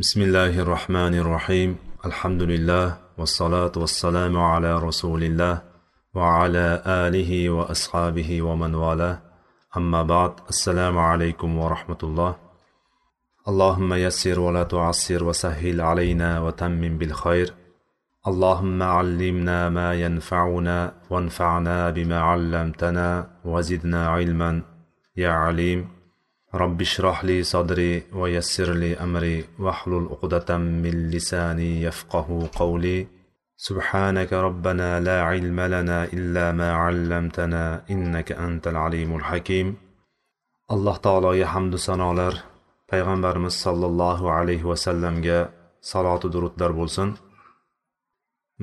بسم الله الرحمن الرحيم الحمد لله والصلاة والسلام على رسول الله وعلى آله وأصحابه ومن والاه أما بعد السلام عليكم ورحمة الله اللهم يسر ولا تعسر وسهل علينا وتمم بالخير اللهم علمنا ما ينفعنا وانفعنا بما علمتنا وزدنا علما يا عليم رب اشرح لي صدري ويسر لي أمري واحلل عقدة من لساني يفقه قولي سبحانك ربنا لا علم لنا إلا ما علمتنا إنك أنت العليم الحكيم alloh taologa hamdu sanolar payg'ambarimiz sollallohu alayhi vasallamga saloti durudlar bo'lsin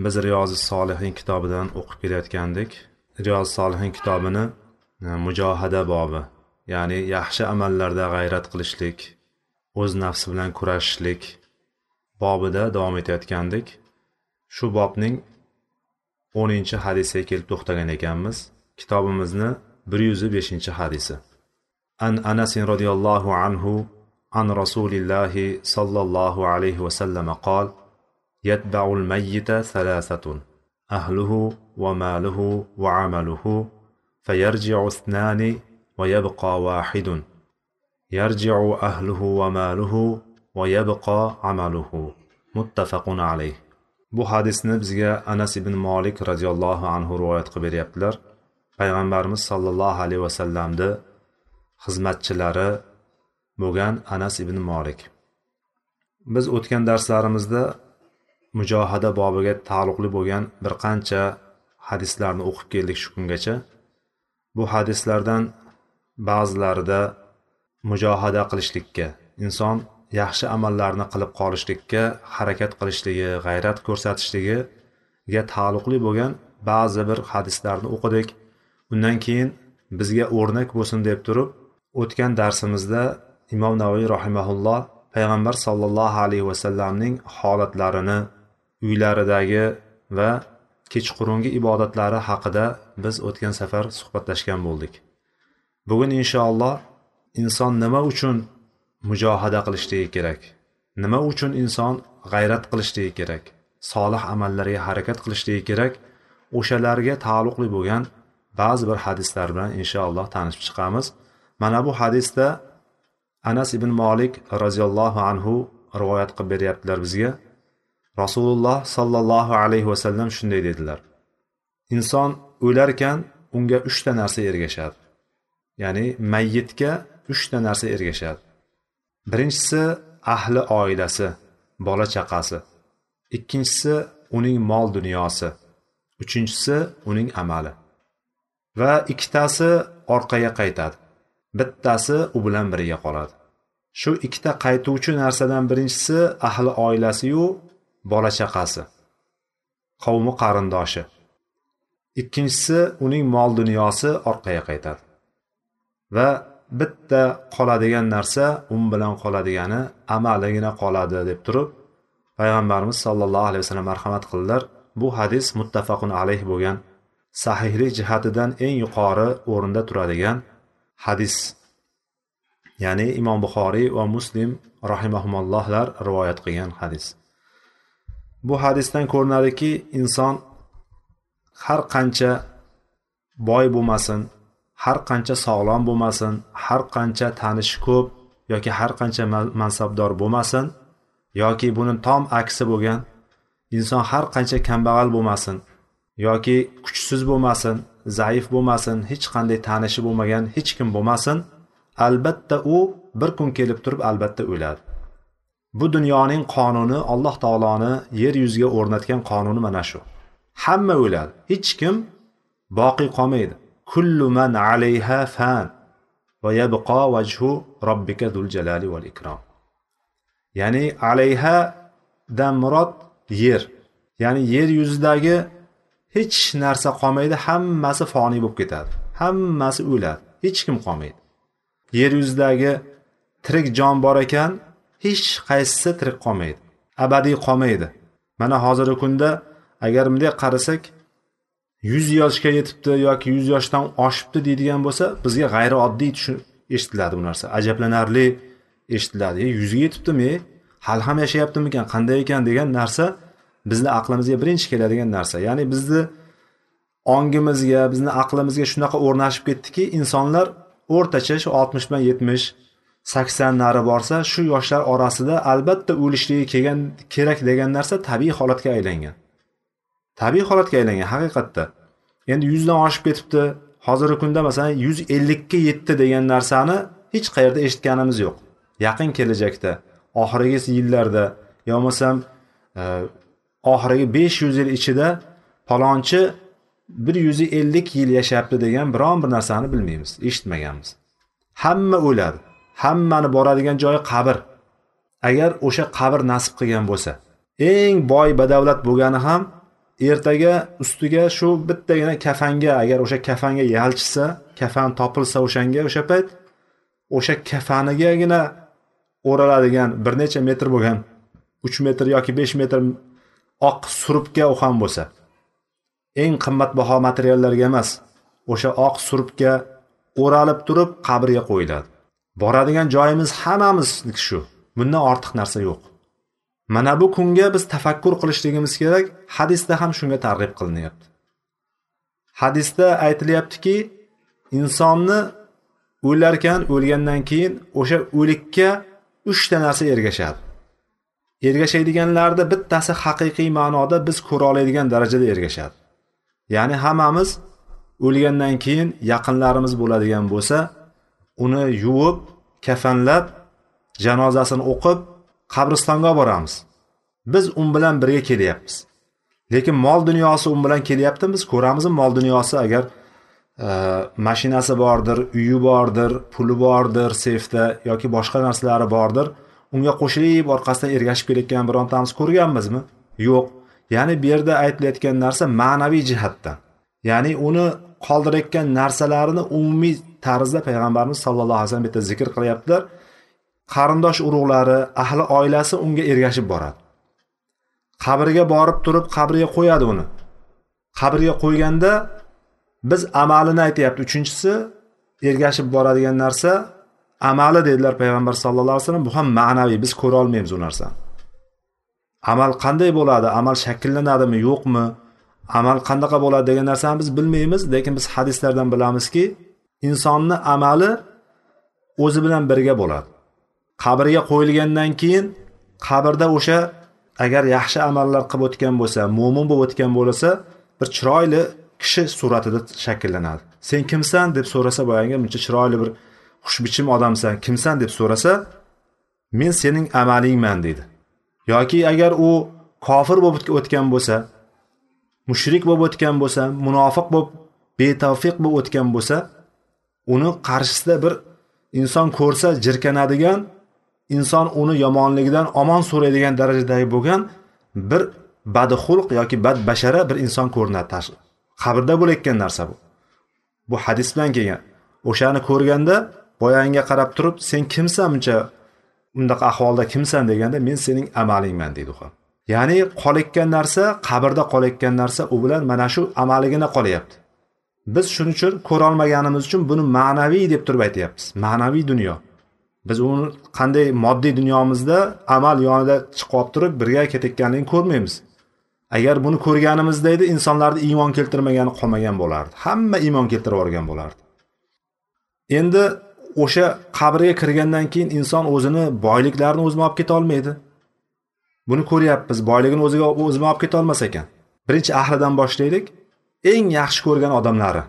biz riyozi solihin kitobidan o'qib kelayotgandik riyozi solihin kitobini e, mujohada bobi ya'ni yaxshi amallarda g'ayrat qilishlik o'z nafsi bilan kurashishlik bobida davom etayotgandik shu bobning o'ninchi hadisiga kelib to'xtagan ekanmiz kitobimizni bir yuz beshinchi hadisi an anasin roziyallohu anhu عن رسول الله صلى الله عليه وسلم قال يتبع الميت ثلاثة أهله وماله وعمله فيرجع اثنان ويبقى واحد يرجع أهله وماله ويبقى عمله متفق عليه bu hadisni bizga anas ibn molik roziyallohu anhu rivoyat qilib beryaptilar payg'ambarimiz sollallohu alayhi vasallamni xizmatchilari bo'lgan anas ibn molik biz o'tgan darslarimizda mujohada bobiga taalluqli bo'lgan bir qancha hadislarni o'qib keldik shu kungacha bu hadislardan ba'zilarida mujohada qilishlikka inson yaxshi amallarni qilib qolishlikka harakat qilishligi g'ayrat ko'rsatishligiga taalluqli bo'lgan ba'zi bir hadislarni o'qidik. Undan keyin bizga o'rnak bo'lsin deb turib o'tgan darsimizda imom navoiy rahimaulloh payg'ambar sollallohu alayhi vasallamning holatlarini uylaridagi va kechqurungi ibodatlari haqida biz o'tgan safar suhbatlashgan bo'ldik. Bugun inshaalloh inson nima uchun mujohada qilishligi kerak? Nima uchun inson g'ayrat qilishligi kerak? Solih amallarga harakat qilishligi kerak? O'shalarga taalluqli bo'lgan ba'zi bir hadislar bilan inshaalloh tanishib chiqamiz. Mana bu hadisda anas ibn molik roziyallohu anhu rivoyat qilib beryaptilar bizga. Rasululloh sollallohu alayhi vasallam shunday dedilar. Inson o'larkan unga uchta narsa ergashadi. Ya'ni mayyitga uchta narsa ergashadi. Birinchisi ahli oilasi bola chaqasi. Ikkinchisi uning mol dunyosi. Uchinchisi uning amali. Va ikkitasi orqaga qaytadi. Bittasi u bilan birga qoladi. Shu ikkita qaytuvchi narsadan birinchisi ahli oilasiyu bola chaqasi. Qavmi qarindoshi. Ikkinchisi uning mol dunyosi orqaga qaytadi. Va bitta qoladigan narsa un bilan qoladigani amaligina qoladi deb turib payg'ambarimiz sollallohu alayhi vasallam marhamat qildilar. Bu hadis muttafaqun alayh bo'lgan. Sahihlik jihatidan eng yuqori o'rinda turadigan hadis. Ya'ni imom buxoriy va muslim rahimahumallohlar rivoyat qilgan hadis. Bu hadisdan ko'rinadiki inson har qancha boy bo'lmasin har qancha sog'lom bo'lmasin har qancha tanishi ko'p yoki har qancha mansabdor bo'lmasin yoki buni tom aksi bo'lgan inson har qancha kambag'al bo'lmasin yoki kuchsiz bo'lmasin zaif bo'lmasin hech qanday tanishi bo'lmagan hech kim bo'lmasin albatta u bir kun kelib turib albatta o'ladi. Bu dunyoning qonuni alloh taoloni yer yuziga o'rnatgan qonuni mana shu. Hamma o'ladi hech kim boqiy qolmaydi. Kullu man alayha fan va yabqa vajhu robbika zul jalali val ikrom ya'ni alayha dan murod yer. Ya'ni yer yuzidagi hech narsa qolmaydi hammasi foniy bo'lib ketadi hammasi o'ladi hech kim qolmaydi. Yer yuzidagi tirik jon bor ekan hech qaysisi tirik qolmaydi abadiy qolmaydi. Mana hozirgi kunda agar bunday qarasak yuz yoshga yetibdi yoki yuz yoshdan oshibdi deydigan bo'lsa bizga g'ayrioddiy eshitiladi bu narsa. Ajablanarli eshitiladi. E, yuzga yetibdimi? E, hali ham yashayaptimikan? Qanday ekan degan narsa bizni aqlimizga birinchi keladigan narsa. Ya'ni bizni ongimizga bizni aqlimizga shunaqa o'rnashib ketdiki insonlar o'rtacha shu oltmishdan yetmish sakson nari borsa shu yoshlar orasida albatta o'lishligi kelgan kerak degan narsa tabiiy holatga aylangan. Tabiiy holatga aylangan haqiqatda. Endi yuzdan oshib ketibdi. Hozirgi kunda masalan yuz ellikka yetdi degan narsani hech qayerda eshitganimiz yo'q. Yaqin kelajakda oxirgi yillarda yo bo'lmasam e, oxirgi besh yuz yil ichida palonchi bir yuz ellik yil yashabdi degan biron bir narsani bilmaymiz eshitmaganmiz. Hamma o'ladi hammani boradigan joyi qabr. Agar o'sha qabr nasib qilgan bo'lsa eng boy badavlat bo'lgani ham ertaga ustiga shu bittagina kafanga agar o'sha kafanga yalchisa kafan topilsa o'shanga o'sha payt o'sha kafanigagina o'raladigan bir necha metr bo'lgan uch metr yoki besh metr oq surubga u ham bo'lsa. Eng qimmatbaho materiallarga emas o'sha oq surubga o'ralib turib qabrga qo'yiladi. Boradigan joyimiz hammamizniki shu. Bundan ortiq narsa yo'q. Mana bu kunga biz tafakkur qilishligimiz kerak. Hadisda ham shunga targ'ib qilinyapti. Hadisda aytilyaptiki insonni o'larkan o'lgandan keyin o'sha o'likka uchta narsa ergashadi. Ergashadiganlarni bittasi haqiqiy ma'noda biz ko'ra oladigan darajada ergashadi. Ya'ni hammamiz o'lgandan keyin yaqinlarimiz bo'ladigan bo'lsa uni yuvib kafanlab janozasini o'qib qabristonga olib boramiz. Biz u bilan birga kelyapmiz. Lekin mol dunyosi u bilan kelyaptimi biz ko'ramizmi mol dunyosi agar e, mashinasi bordir uyi bordir puli bordir seyfda yoki boshqa narsalari bordir unga qo'shilib orqasidan ergashib kelayotgan birontamiz ko'rganmizmi? Yo'q. Ya'ni bu yerda aytilayotgan narsa ma'naviy jihatdan. Ya'ni uni qoldirayotgan narsalarini umumiy tarzda payg'ambarimiz sallallohu alayhi vasallam bitta zikr qilyaptilar. Qarindosh urug'lari ahli oilasi unga ergashib boradi. Qabrga borib turib qabrga qo'yadi uni. Qabrga qo'yganda biz amalini aytyapti. Uchinchisi ergashib boradigan narsa amali dedilar payg'ambar sallallohu alayhi vasallam. Bu ham ma'naviy biz ko'ra olmaymiz u narsani. Amal qanday bo'ladi? Amal shakllanadimi yo'qmi? Amal qanaqa bo'ladi degan narsani biz bilmaymiz lekin biz hadislardan bilamizki insonni amali o'zi bilan birga bo'ladi. Qabrga qo'yilgandan keyin qabrda o'sha agar yaxshi amallar qilib o'tgan bo'lsa mo'min bo'lib o'tgan bo'lsa bir chiroyli kishi suratida shakllanadi. Sen kimsan? deb so'rasa boyagi buncha chiroyli bir xushbichim odamsan. Kimsan? deb so'rasa men sening amalingman deydi. Yoki agar u kofir bo'lib o'tgan bo'lsa mushrik bo'lib o'tgan bo'lsa munofiq bo'lib betavfiq bo'lib o'tgan bo'lsa uni qarshisida bir inson ko'rsa jirkanadigan inson uni yomonligidan omon so'raydigan darajadagi bo'lgan bir badxulq yoki badbashara bir inson ko'rinadi qabrda bo'layotgan narsa bu. Bu hadis bilan kelgan. O'shani ko'rganda boyangga qarab turib sen kimsan buncha undaqa ahvolda kimsan? deganda men sening amalingman deydi u ham. Ya'ni qolayotgan narsa qabrda qolayotgan narsa u bilan mana shu amaligina qolyapti biz shuning uchun ko'rolmaganimiz uchun buni ma'naviy deb turib aytyapmiz. Ma'naviy dunyo. Biz uni qanday moddiy dunyomizda amal yonida chiqib turib birga ketayotganligini ko'rmaymiz. Agar buni ko'rganimizda edi insonlarni iymon keltirmagani qolmagan bo'lardi. Hamma iymon keltirib yuborgan bo'lardi. Endi o'sha qabrga kirgandan keyin inson o'zini boyliklarini o'zini olib keta olmaydi. Buni ko'ryapmiz boyligini o'ziga o'zini olib keta olmas ekan. Birinchi ahlidan boshlaylik. Eng yaxshi ko'rgan odamlari.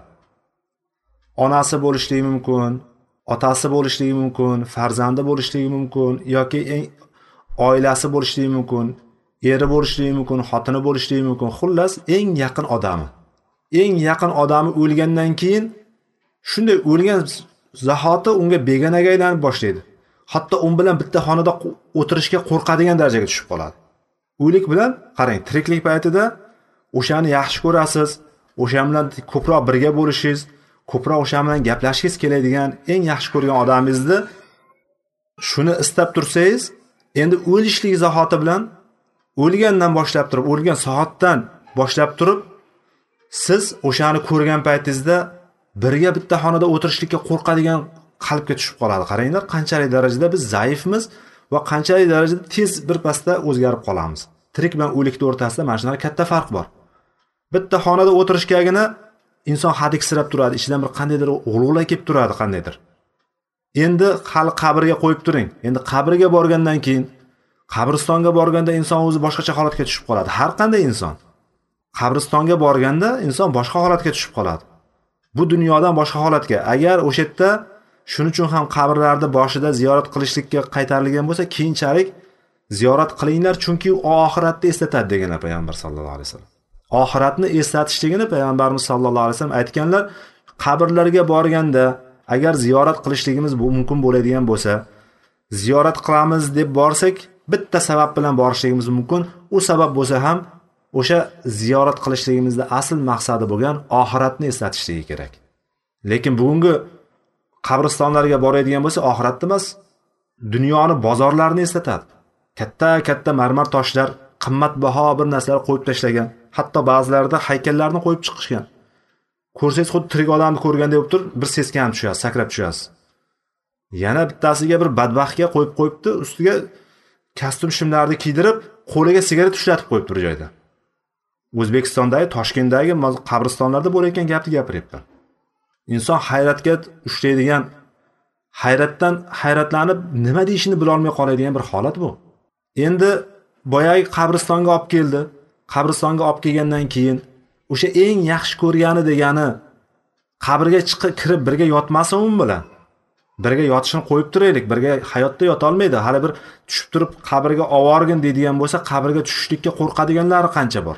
Onasi bo'lishligi mumkin otasi bo'lishligi mumkin farzandi bo'lishligi mumkin yoki eng oilasi bo'lishligi mumkin eri bo'lishligi mumkin xotini bo'lishligi mumkin. Xullas eng yaqin odami eng yaqin odami o'lgandan keyin shunday o'lgan zahoti unga begonaga aylanib boshlaydi. Hatto u bilan bitta xonada o'tirishga qo'rqadigan darajaga tushib qoladi. O'lik bilan qarang tiriklik paytida o'shani yaxshi ko'rasiz o'sha bilan ko'proq birga bo'lishingiz ko'proq o'sha bilan gaplashishingiz keladigan eng yaxshi ko'rgan odamingizni shuni istab tursangiz endi o'lishlik zahoti bilan o'lgandan boshlab turib o'lgan soatdan boshlab turib siz o'shani ko'rgan paytingizda birga bitta xonada o'tirishlikka qo'rqadigan qalbga tushib qoladi. Qaranglar qanchalik darajada biz zaifmiz va qanchalik darajada tez birpasda o'zgarib qolamiz. Tirik bilan o'likni o'rtasida mana shunaqa katta farq bor. Bitta xonada o'tirishgagina inson hadiksirab turadi ichidan bir qandaydir g'ulg'ula kelib turadi qandaydir. Endi hali qabrga qo'yib turing. Endi qabrga borgandan keyin qabristonga borganda inson o'zi boshqacha holatga tushib qoladi. Har qanday inson. Qabristonga borganda inson boshqa holatga tushib qoladi. Bu dunyodan boshqa holatga. Agar o'sha yerda shuning uchun ham qabrlarni boshida ziyorat qilishlikka qaytarilgan bo'lsa keyinchalik ziyorat qilinglar chunki u oxiratni eslatadi deganlar payg'ambar sallallohu alayhi vasallam. Oxiratni eslatishligini payg'ambarimiz sallallohu alayhi vasallam aytganlar qabrlarga borganda agar ziyorat qilishligimiz bu mumkin bo'ladigan bo'lsa ziyorat qilamiz deb borsak bitta sabab bilan borishligimiz mumkin. U sabab bo'lsa ham o'sha ziyorat qilishligimizni asl maqsadi bo'lgan oxiratni eslatishligi kerak. Lekin bugungi qabristonlarga boradigan bo'lsa oxiratni emas dunyoni bozorlarini eslatadi. Katta katta marmar toshlar qimmatbaho bir narsalar qo'yib tashlagan. Hatto ba'zilarida haykallarni qo'yib chiqishgan. Ko'rsangiz xuddi tirik odamni ko'rganday bo'lib turib bir seskanib tushasiz sakrab tushasiz. Yana bittasiga bir badbaxtga qo'yib qo'yibdi ustiga kostyum shimlarni kiydirib qo'liga sigaret ushlatib qo'yibdi bir joyda o'zbekistondagi toshkentdagi qabristonlarda bo'layotgan gapni gapiryapman inson hayratga ushlaydigan hayratdan hayratlanib nima deyishini bilolmay qoladigan bir holat bu. Endi boyagi qabristonga olib keldi. Qabristonga olib kelgandan keyin o'sha eng yaxshi ko'rgani degani qabrga chiqib kirib birga yotmasin u bilan. Birga yotishini qo'yib turaylik birga hayotda yotolmaydi. Hali bir tushib turib qabrga oborgin deydigan bo'lsa qabrga tushishlikka qo'rqadiganlari qancha bor?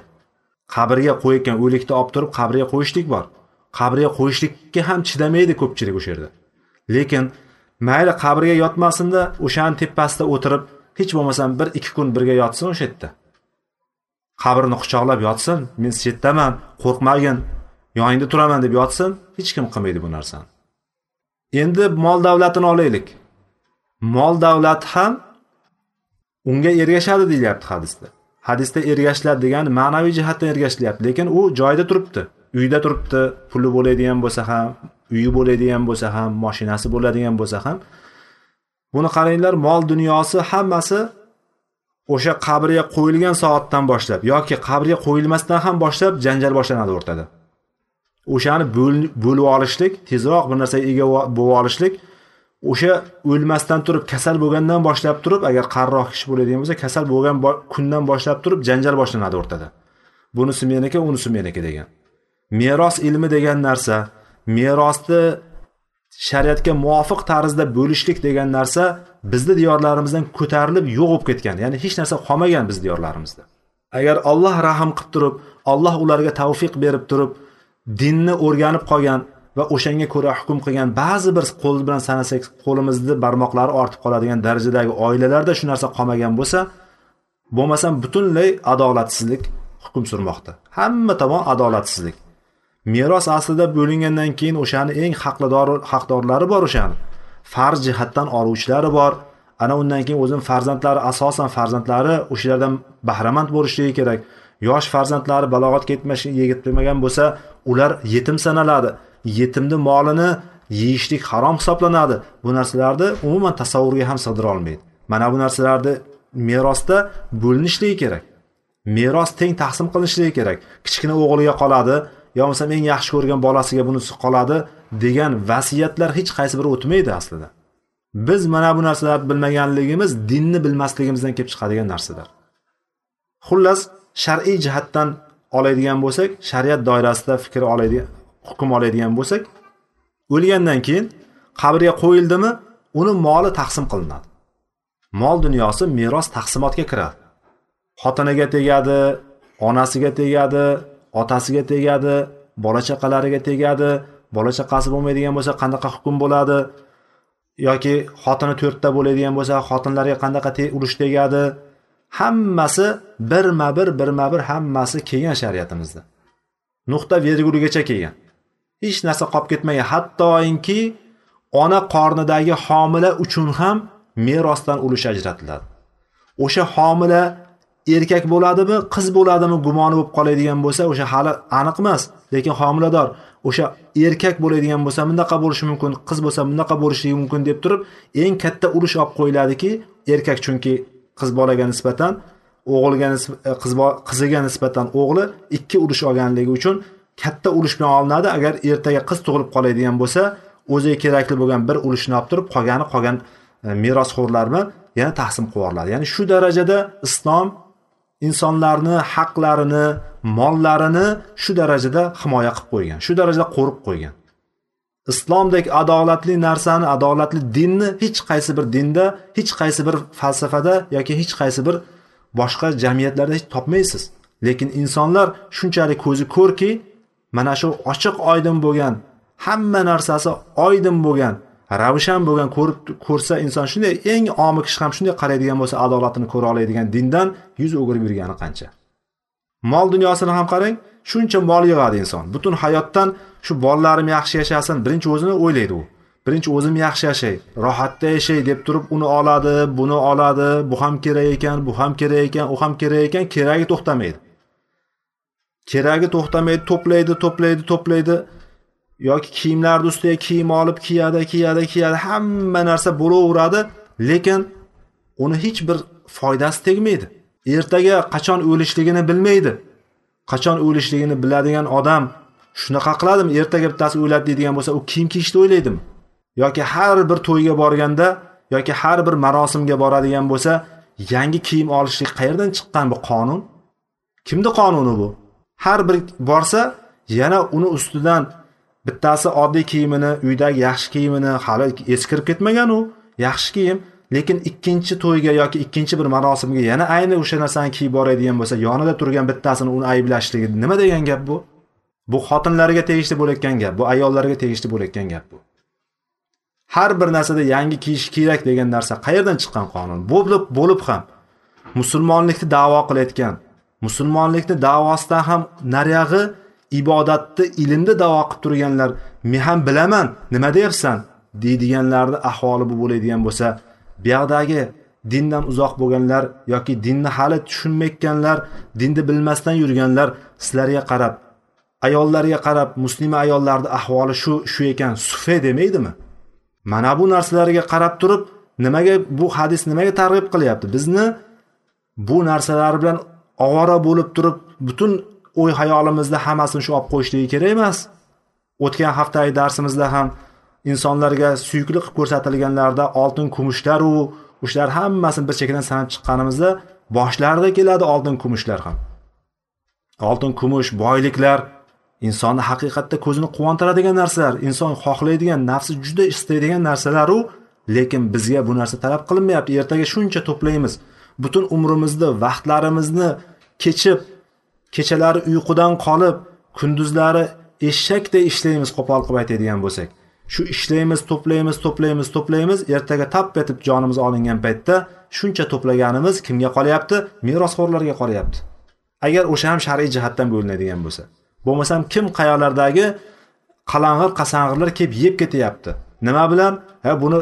Qabrga qo'yayotgan o'likni olib turib qabrga qo'yishlik bor. Qabrga qo'yishlikka ham chidamaydi ko'pchilik o'sha yerda. Lekin mayli qabrga yotmasinda o'shani tepasida o'tirib hech bo'lmasam bir ikki kun birga yotsin o'sha yerda. Qabrini quchoqlab yotsin men chetdaman qo'rqmagin yoningda turaman deb yotsin hech kim qilmaydi bu narsani. Endi mol davlatini olaylik. Mol davlat ham unga ergashadi deyilyapti hadisda. Hadisda ergashiladi degani ma'naviy jihatdan ergashilyapti lekin u joyida turibdi. Uyda turibdi puli bo'ladigan bo'lsa ham uyi bo'ladigan bo'lsa ham moshinasi bo'ladigan bo'lsa ham. Buni qaranglar mol dunyosi hammasi o'sha qabrga qo'yilgan soatdan boshlab yoki qabrga qo'yilmasdan ham boshlab janjal boshlanadi o'rtada. O'shani bo'lib olishlik tezroq bir narsaga ega bo'lib olishlik o'sha o'lmasdan turib kasal bo'lgandan boshlab turib agar qarroq kishi bo'ladigan bo'lsa kasal bo'lgan kundan boshlab turib janjal boshlanadi o'rtada. Bunisi meniki unisi meniki degan. Meros ilmi degan narsa merosni shariatga muvofiq tarzda bo'lishlik degan narsa bizni diyorlarimizdan ko'tarilib yo'q bo'lib ketgan ya'ni hech narsa qolmagan biz diyorlarimizda. Agar olloh rahm qilib turib olloh ularga tavfiq berib turib dinni o'rganib qolgan va o'shanga ko'ra hukm qilgan ba'zi bir qo'l bilan sanasak qo'limizni barmoqlari ortib qoladigan darajadagi oilalarda shu narsa qolmagan bo'lsa bo'lmasam butunlay adolatsizlik hukm surmoqda. Hamma tomon adolatsizlik. Meros aslida bo'lingandan keyin o'shani eng haqlador haqdorlari bor o'shani. Farz jihatdan oluvchilari bor. Ana undan keyin o'zini farzandlari asosan farzandlari o'shalardan bahramand bo'lishligi kerak. Yosh farzandlari balog'atga yetmagan bo'lsa ular yetim sanaladi. Yetimni molini yeyishlik harom hisoblanadi. Bu narsalarni umuman tasavvurga ham sig'dira olmaydi. Mana bu narsalarni merosda bo'linishligi kerak. Meros teng taqsim qilinishligi kerak. Kichkina o'g'liga qoladi yo bo'lmasam eng yaxshi ko'rgan bolasiga bunisi qoladi degan vasiyatlar hech qaysi biri o'tmaydi aslida. Biz mana bu narsalarni bilmaganligimiz dinni bilmasligimizdan kelib chiqadigan narsalar. Xullas shar'iy jihatdan oladigan bo'lsak shariat doirasida fikr oladigan hukm oladigan bo'lsak o'lgandan keyin qabrga qo'yildimi uni moli taqsim qilinadi. Mol dunyosi meros taqsimotga kiradi. Xotiniga tegadi onasiga tegadi otasiga tegadi bola chaqalariga tegadi bola chaqasi bo'lmaydigan bo'lsa qanaqa hukm bo'ladi yoki xotini to'rtta bo'ladigan bo'lsa xotinlarga qanaqa ulush tegadi hammasi birma bir birma bir hammasi kelgan shariatimizda. Nuqta verguligacha kelgan. Hech narsa qolib ketmagan. Hattoinki ona qornidagi homila uchun ham merosdan ulush ajratiladi. O'sha homila erkak bo'ladimi qiz bo'ladimi gumoni bo'lib qoladigan bo'lsa o'sha hali aniq emas. Lekin homilador o'sha erkak bo'ladigan bo'lsa bunaqa bo'lishi mumkin qiz bo'lsa bunaqa bo'lishligi mumkin deb turib eng katta ulush olib qo'yiladiki erkak chunki qiz bolaga nisbatan o'g'ilga e, qiz qiziga nisbatan o'g'li ikki ulush olganligi uchun katta ulush bilan olinadi. Agar ertaga qiz tug'ilib qoladigan bo'lsa o'ziga kerakli bo'lgan bir ulushni olib turib qolgani qolgan e, merosxo'rlar bilan yana taqsim qilib yuboriladi. Ya'ni shu darajada islom insonlarni haqlarini mollarini shu darajada himoya qilib qo'ygan shu darajada qo'rib qo'ygan. Islomdek adolatli narsani adolatli dinni hech qaysi bir dinda hech qaysi bir falsafada yoki hech qaysi bir boshqa jamiyatlarda hech topmaysiz. Lekin insonlar shunchalik ko'zi ko'rki mana shu ochiq oydin bo'lgan hamma narsasi oydin bo'lgan ravshan bo'lgan ko'rib ko'rsa inson shunday eng omi kishi ham shunday qaraydigan bo'lsa adolatini ko'ra oladigan dindan yuz o'girib yurgani qancha? Mol dunyosini ham qarang shuncha mol yig'adi inson. Butun hayotdan shu bolalarim yaxshi yashasin birinchi o'zini o'ylaydi u. Birinchi o'zim yaxshi yashay rohatda yashay deb turib uni oladi buni oladi bu ham kerak ekan bu ham kerak ekan u ham kerak ekan keragi to'xtamaydi. Keragi to'xtamaydi to'playdi to'playdi to'playdi. Yoki kiyimlarni ustiga kiyim olib kiyadi kiyadi kiyadi hamma narsa bo'laveradi lekin uni hech bir foydasi tegmaydi. Ertaga qachon o'lishligini bilmaydi. Qachon o'lishligini biladigan odam shunaqa qiladimi? Ertaga bittasi o'ladi deydigan bo'lsa u kiyim kiyishni o'ylaydimi? Yoki har bir to'yga borganda yoki har bir marosimga boradigan bo'lsa yangi kiyim olishlik qayerdan chiqqan bu qonun? Kimni qonuni bu? Har bir borsa yana uni ustidan bittasi oddiy kiyimini uydagi yaxshi kiyimini hali eskirib ketmagan u yaxshi kiyim lekin ikkinchi to'yga yoki ikkinchi bir marosimga yana ayni o'sha narsani kiyib boradigan bo'lsa yonida turgan bittasini uni ayblashligi nima degan gap bu? Bu xotinlarga tegishli bo'layotgan gap bu ayollarga tegishli bo'layotgan gap bu. Har bir narsada yangi kiyish kerak degan narsa qayerdan chiqqan qonun? Bo'lib bo'lib ham musulmonlikni davo qilayotgan musulmonlikni davosidan ham nariyog'i ibodatni ilmni davo qilib turganlar men ham bilaman nima deyapsan? Deydiganlarni ahvoli bu bo'ladigan bo'lsa buyoqdagi dindan uzoq bo'lganlar yoki dinni hali tushunmayotganlar dinni bilmasdan yurganlar sizlarga qarab ayollarga qarab muslima ayollarni ahvoli shu shu ekan sufe demaydimi? Mana bu narsalarga qarab turib nimaga bu hadis nimaga targ'ib qilyapti? Bizni bu narsalar bilan ovora bo'lib turib butun o'y hayolimizda hammasini shu olib qo'yishligi kerak emas. O'tgan haftagi darsimizda ham insonlarga suyukli qilib ko'rsatilganlarda oltin kumushlaru o'shalar hammasini bir chekkadan sanab chiqqanimizda boshlarida keladi oltin kumushlar ham. Oltin kumush boyliklar insonni haqiqatda ko'zini quvontiradigan narsalar inson xohlaydigan nafsi juda istaydigan narsalaru lekin bizga bu narsa talab qilinmayapti. Ertaga shuncha to'playmiz. Butun umrimizni vaqtlarimizni kechib kechalari uyqudan qolib kunduzlari eshakdek ishlaymiz qo'pol qilib aytadigan bo'lsak. Shu ishlaymiz to'playmiz to'playmiz to'playmiz ertaga tap etib jonimiz olingan paytda shuncha to'plaganimiz kimga qolyapti? Merosxo'rlarga qolyapti. Agar o'sha ham shar'iy jihatdan bo'linadigan bo'lsa. Bo'lmasam kim qayoqlardagi qalang'ir qasang'irlar kelib yeb ketyapti? Nima bilan? Ha buni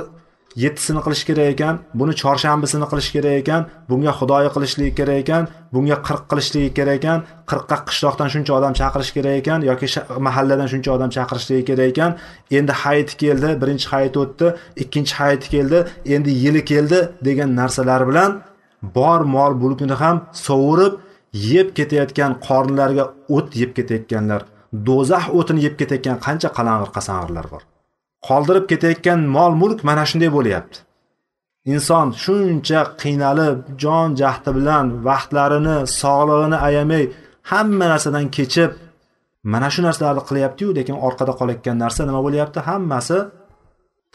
yettisini qilish kerak ekan buni chorshanbisini qilish kerak ekan bunga xudoyi qilishligi kerak ekan bunga qirq qilishligi kerak ekan qirqqa qishloqdan shuncha odam chaqirish kerak ekan yoki mahalladan shuncha odam chaqirishligi kerak ekan. Endi hayiti keldi birinchi hayit o'tdi ikkinchi hayiti keldi endi yili keldi degan narsalar bilan bor mol mulkini ham sovurib yeb ketayotgan qornlariga o't yeb ketayotganlar do'zax o'tini yeb ketayotgan qancha qalang'ir qasang'irlar bor. Qoldirib ketayotgan mol mulk mana shunday bo'lyapti. Inson shuncha qiynalib jon jahdi bilan vaqtlarini sog'lig'ini ayamay hamma narsadan kechib mana shu narsalarni qilyaptiyu lekin orqada qolayotgan narsa nima bo'lyapti? Hammasi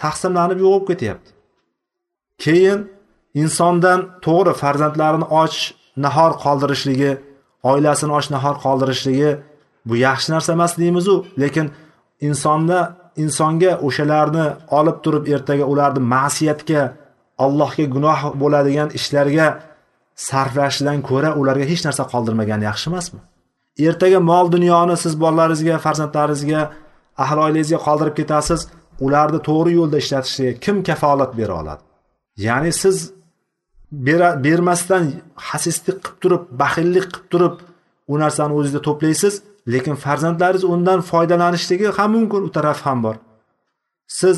taqsimlanib yo'qolib ketyapti. Keyin insondan to'g'ri farzandlarini och nahor qoldirishligi oilasini och nahor qoldirishligi bu yaxshi narsa emas deymizu lekin insonda insonga o'shalarni olib turib ertaga ularni ma'siyatga allohga gunoh bo'ladigan ishlarga sarflashidan ko'ra ularga hech narsa qoldirmagan yaxshi emasmi? Ertaga mol dunyoni siz bolalaringizga farzandlaringizga ahli oilangizga qoldirib ketasiz ularni to'g'ri yo'lda ishlatishiga kim kafolat bera oladi? Ya'ni siz bermasdan hasislik qilib turib baxillik qilib turib u narsani o'zingizda to'playsiz lekin farzandlaringiz undan foydalanishligi ham mumkin u taraf ham bor. Siz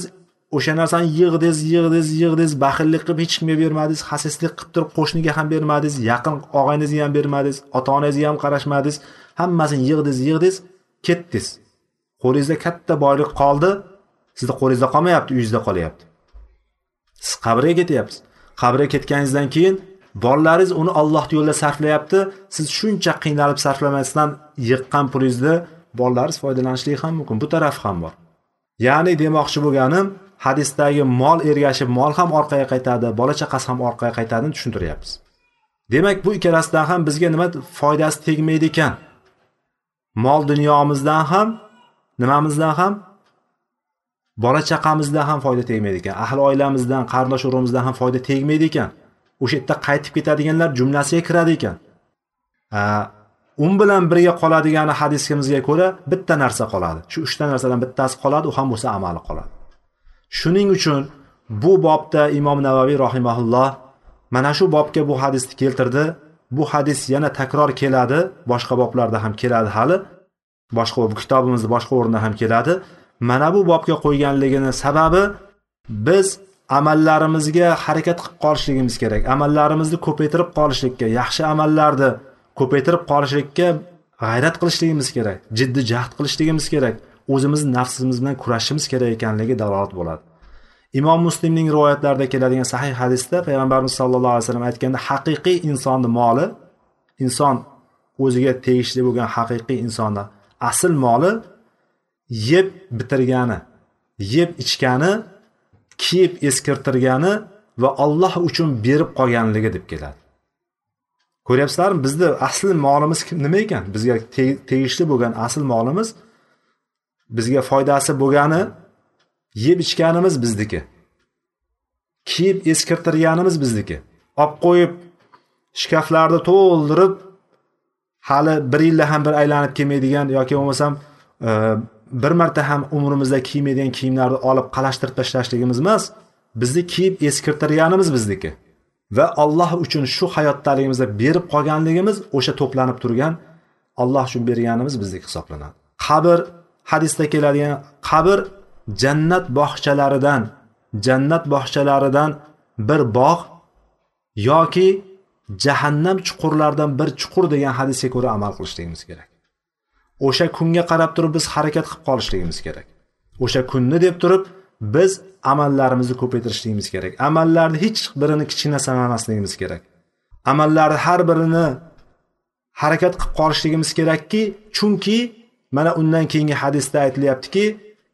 o'sha narsani yig'dingiz yig'dingiz yig'dingiz baxillik qilib hech kimga bermadingiz xasislik qilib turib qo'shniga ham bermadingiz yaqin og'aynizga ham bermadingiz ota onangizga ham qarashmadingiz hammasini yig'dingiz yig'dingiz ketdingiz. Qo'lingizda katta boylik qoldi sizni qo'lingizda qolmayapti uyingizda qolyapti. Siz qabrga ketyapsiz. Qabrga ketganingizdan keyin bolalaringiz uni Alloh yo'lida sarflayapti. Siz shuncha qiynalib sarflamasdan yiqqan pulingizni bolalaringiz foydalanishligi ham mumkin. Bu tarafi ham bor. Ya'ni demoqchi bo'lganim hadisdagi mol ergashib mol ham orqaga qaytadi bola chaqasi ham orqaga qaytadini tushuntiryapmiz. Demak bu ikkalasidan ham bizga nima foydasi tegmaydi ekan? Mol dunyomizdan ham nimamizdan ham bola chaqamizdan ham foyda tegmaydi ekan. Ahli oilamizdan qarindosh urug'imizdan ham foyda tegmaydi ekan. O'sha yerda qaytib ketadiganlar jumlasiga kiradi ekan. Un bilan birga qoladigani hadisimizga ko'ra bitta narsa qoladi. Shu uchta narsadan bittasi qoladi u ham bo'lsa amali qoladi. Shuning uchun bu bobda imom navaviy rahimaulloh mana shu bobga bu hadisni keltirdi. Bu hadis yana takror keladi boshqa boblarda ham keladi hali. Boshqa kitobimizda boshqa o'rinda ham keladi. Mana bu bobga qo'yganligini sababi biz amallarimizga harakat qilib qolishligimiz kerak. Amallarimizni ko'paytirib qolishlikka yaxshi amallarni ko'paytirib qolishlikka g'ayrat qilishligimiz kerak jiddiy jahd qilishligimiz kerak o'zimizni nafsimiz bilan kurashishimiz kerak ekanligi dalolat bo'ladi. Imom muslimning rivoyatlarida keladigan sahih hadisda payg'ambarimiz sallallohu alayhi vasallam aytganda haqiqiy insonni moli inson o'ziga tegishli bo'lgan haqiqiy insonni asl moli yeb bitirgani yeb ichgani kiyib eskirtirgani va Alloh uchun berib qolganligi deb keladi. Ko'ryapsizlarmi bizni asli molimiz nima ekan? Bizga tegishli bo'lgan asl molimiz bizga foydasi bo'lgani yeb ichganimiz bizniki. Kiyib eskirtirganimiz bizniki. Olib qo'yib shkaflarni to'ldirib hali bir yilda ham bir aylanib kelmaydigan yoki bo'lmasam bir marta ham umrimizda kiymaydigan kiyimlarni olib qalashtirib tashlashligimiz emas bizni kiyib eskirtirganimiz bizniki. Va Alloh uchun shu hayotdaligimizda berib qolganligimiz o'sha to'planib turgan Alloh uchun berganimiz bizniki hisoblanadi. Qabr hadisda keladigan qabr jannat bog'chalaridan jannat bog'chalaridan bir bog' yoki jahannam chuqurlaridan bir chuqur degan hadisga ko'ra amal qilishligimiz kerak. O'sha kunga qarab turib biz harakat qilib qolishligimiz kerak. O'sha kunni deb turib biz amallarimizni ko'paytirishligimiz kerak. Amallarni hech birini kichkina sanamasligimiz kerak. Amallarni har birini harakat qilib qolishligimiz kerakki chunki mana undan keyingi hadisda aytilyaptiki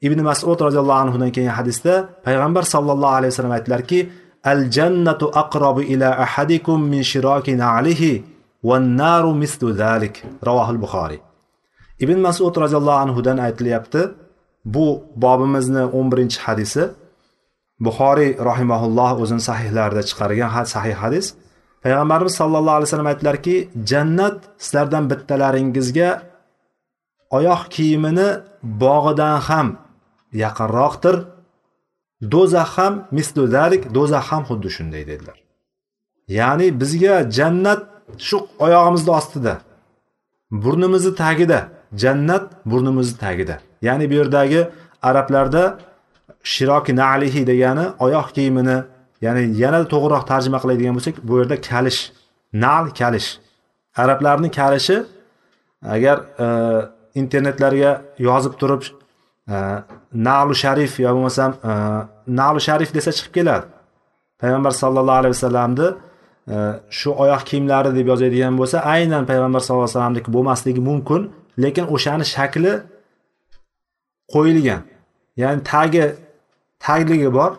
ibn masud roziyallohu anhudan keyingi hadisda payg'ambar sollallohu alayhi vasallam aytdilarki al jannatu aqrabu ila ahadikum min shiroki na'lihi va naru mislu zalik ravohil buxoriy ibn masud roziyallohu anhudan aytilyapti bu bobimizni 11 hadisi. Buxoriy rahimaulloh o'zini sahihlarida chiqargan sahih hadis. Payg'ambarimiz sallallohu alayhi vasallam aytdilarki jannat sizlardan bittalaringizga oyoq kiyimini bog'idan ham yaqinroqdir. Do'zax ham mislu dalik do'zax ham xuddi shunday dedilar. Ya'ni bizga jannat shu oyog'imizni ostida burnimizni tagida. Jannat burnimizni tagida. Ya'ni bu yerdagi arablarda shiroki nalihi degani oyoq kiyimini ya'ni yanada to'g'riroq tarjima qiladigan bo'lsak bu yerda kalish nal kalish. Arablarni kalishi agar e, internetlarga yozib turib e, nalu sharif yo bo'lmasam e, nalu sharif desa chiqib keladi. Payg'ambar sallallohu alayhi vasallamni e, shu oyoq kiyimlari deb yozadigan bo'lsa aynan payg'ambar sallallohu alayhi vasallamniki bo'lmasligi mumkin. Lekin o'shani shakli qo'yilgan. Ya'ni tagi tagligi bor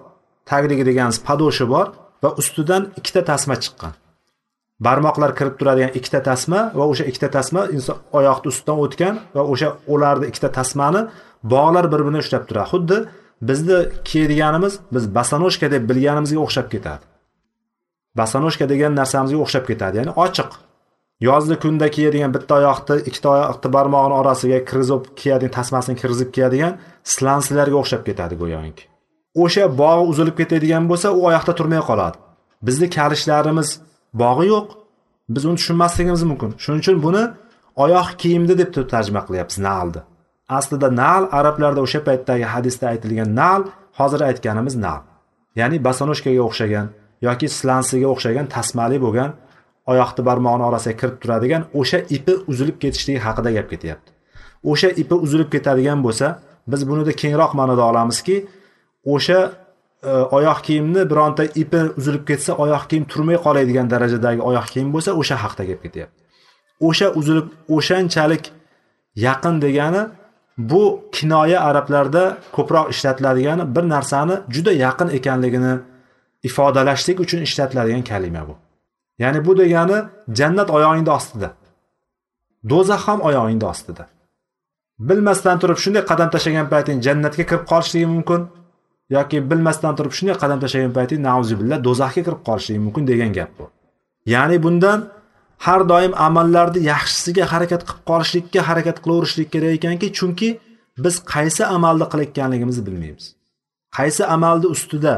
tagligi deganimiz padoshi bor va ustidan ikkita tasma chiqqan. Barmoqlar kirib turadigan ikkita tasma va o'sha ikkita tasma inson oyoqni ustidan o'tgan va o'sha ularni ikkita tasmani bog'lar bir birini ushlab turadi. Xuddi bizni kiyadiganimiz biz basanoshka deb bilganimizga o'xshab ketadi. Basanoshka degan narsamizga o'xshab ketadi. Ya'ni ochiq. Yozli kunda kiyadigan bitta oyoqni ikkita oyoqni barmog'ini orasiga kirgizib kiyadigan tasmasini kirgizib kiyadigan slanslarga o'xshab ketadi go'yoki. O'sha bog'i uzilib ketadigan bo'lsa u oyoqda turmay qoladi. Bizni kalishlarimiz bog'i yo'q. Biz uni tushunmasligimiz mumkin. Shuning uchun buni oyoq kiyimdi deb tarjima qilyapmiz nalni aslida nal arablarda o'sha paytdagi hadisda aytilgan nal hozir aytganimiz nal. Ya'ni basanoshkaga o'xshagan yoki slansiga o'xshagan tasmali bo'lgan oyoqni barmog'ini orasiga kirib turadigan o'sha ipi uzilib ketishligi haqida gap ketyapti. O'sha ipi uzilib ketadigan bo'lsa biz bunida kengroq ma'noda olamizki o'sha e, oyoq kiyimni bironta ipi uzilib ketsa oyoq kiyim turmay qoladigan darajadagi oyoq kiyim bo'lsa o'sha haqida gap ketyapti. O'sha uzilib o'shanchalik yaqin degani bu kinoya arablarda ko'proq ishlatiladigani bir narsani juda yaqin ekanligini ifodalashlik uchun ishlatiladigan kalima bu. Ya'ni bu degani jannat oyog'ingni ostida. Do'zax ham oyog'ingni ostida. Bilmasdan turib shunday qadam tashlagan payting jannatga kirib qolishligi mumkin yoki bilmasdan turib shunday qadam tashlagan payting nauzubillah do'zaxga kirib qolishligi mumkin degan gap bu. Ya'ni bundan har doim amallarni yaxshisiga harakat qilib qolishlikka harakat qilaverishlik kerak ekanki chunki biz qaysi amalni qilayotganligimizni bilmaymiz. Qaysi amalni ustida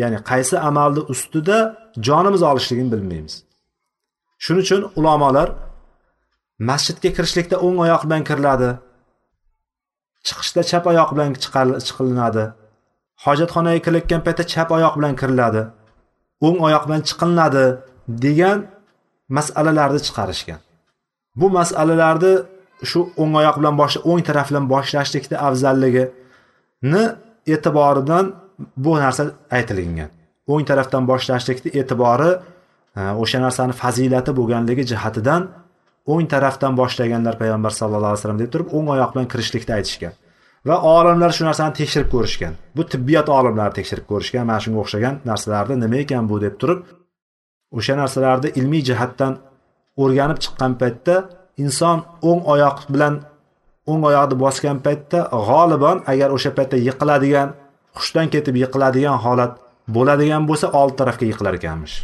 ya'ni qaysi amalni ustida jonimiz olishligini bilmaymiz. Shuning uchun ulamolar masjidga kirishlikda o'ng oyoq bilan kiriladi. Chiqishda chap oyoq bilan chiqilinadi. Hojatxonaga kirayotgan paytda chap oyoq bilan kiriladi. O'ng oyoq bilan chiqilinadi degan masalalarni chiqarishgan. Bu masalalarni shu o'ng oyoq bilan boshla, o'ng taraf bilan boshlashlikni afzalligini e'tiboridan bu narsa aytilgan. O'ng tarafdan boshlashlikni e'tibori o'sha narsani fazilati bo'lganligi jihatidan o'ng tarafdan boshlaganlar payg'ambar sallallohu alayhi vasallam deb turib o'ng oyoq bilan kirishlikni aytishgan. Va olimlar shu narsani tekshirib ko'rishgan. Bu tibbiyot olimlari tekshirib ko'rishgan mana shunga o'xshagan narsalarni nima ekan bu deb turib o'sha narsalarni ilmiy jihatdan o'rganib chiqqan paytda inson o'ng oyoq bilan o'ng oyoqni bosgan paytda g'oliban agar o'sha paytda yiqiladigan hushdan ketib yiqiladigan holat bo'ladigan bo'lsa old tarafga yiqilar ekanmish.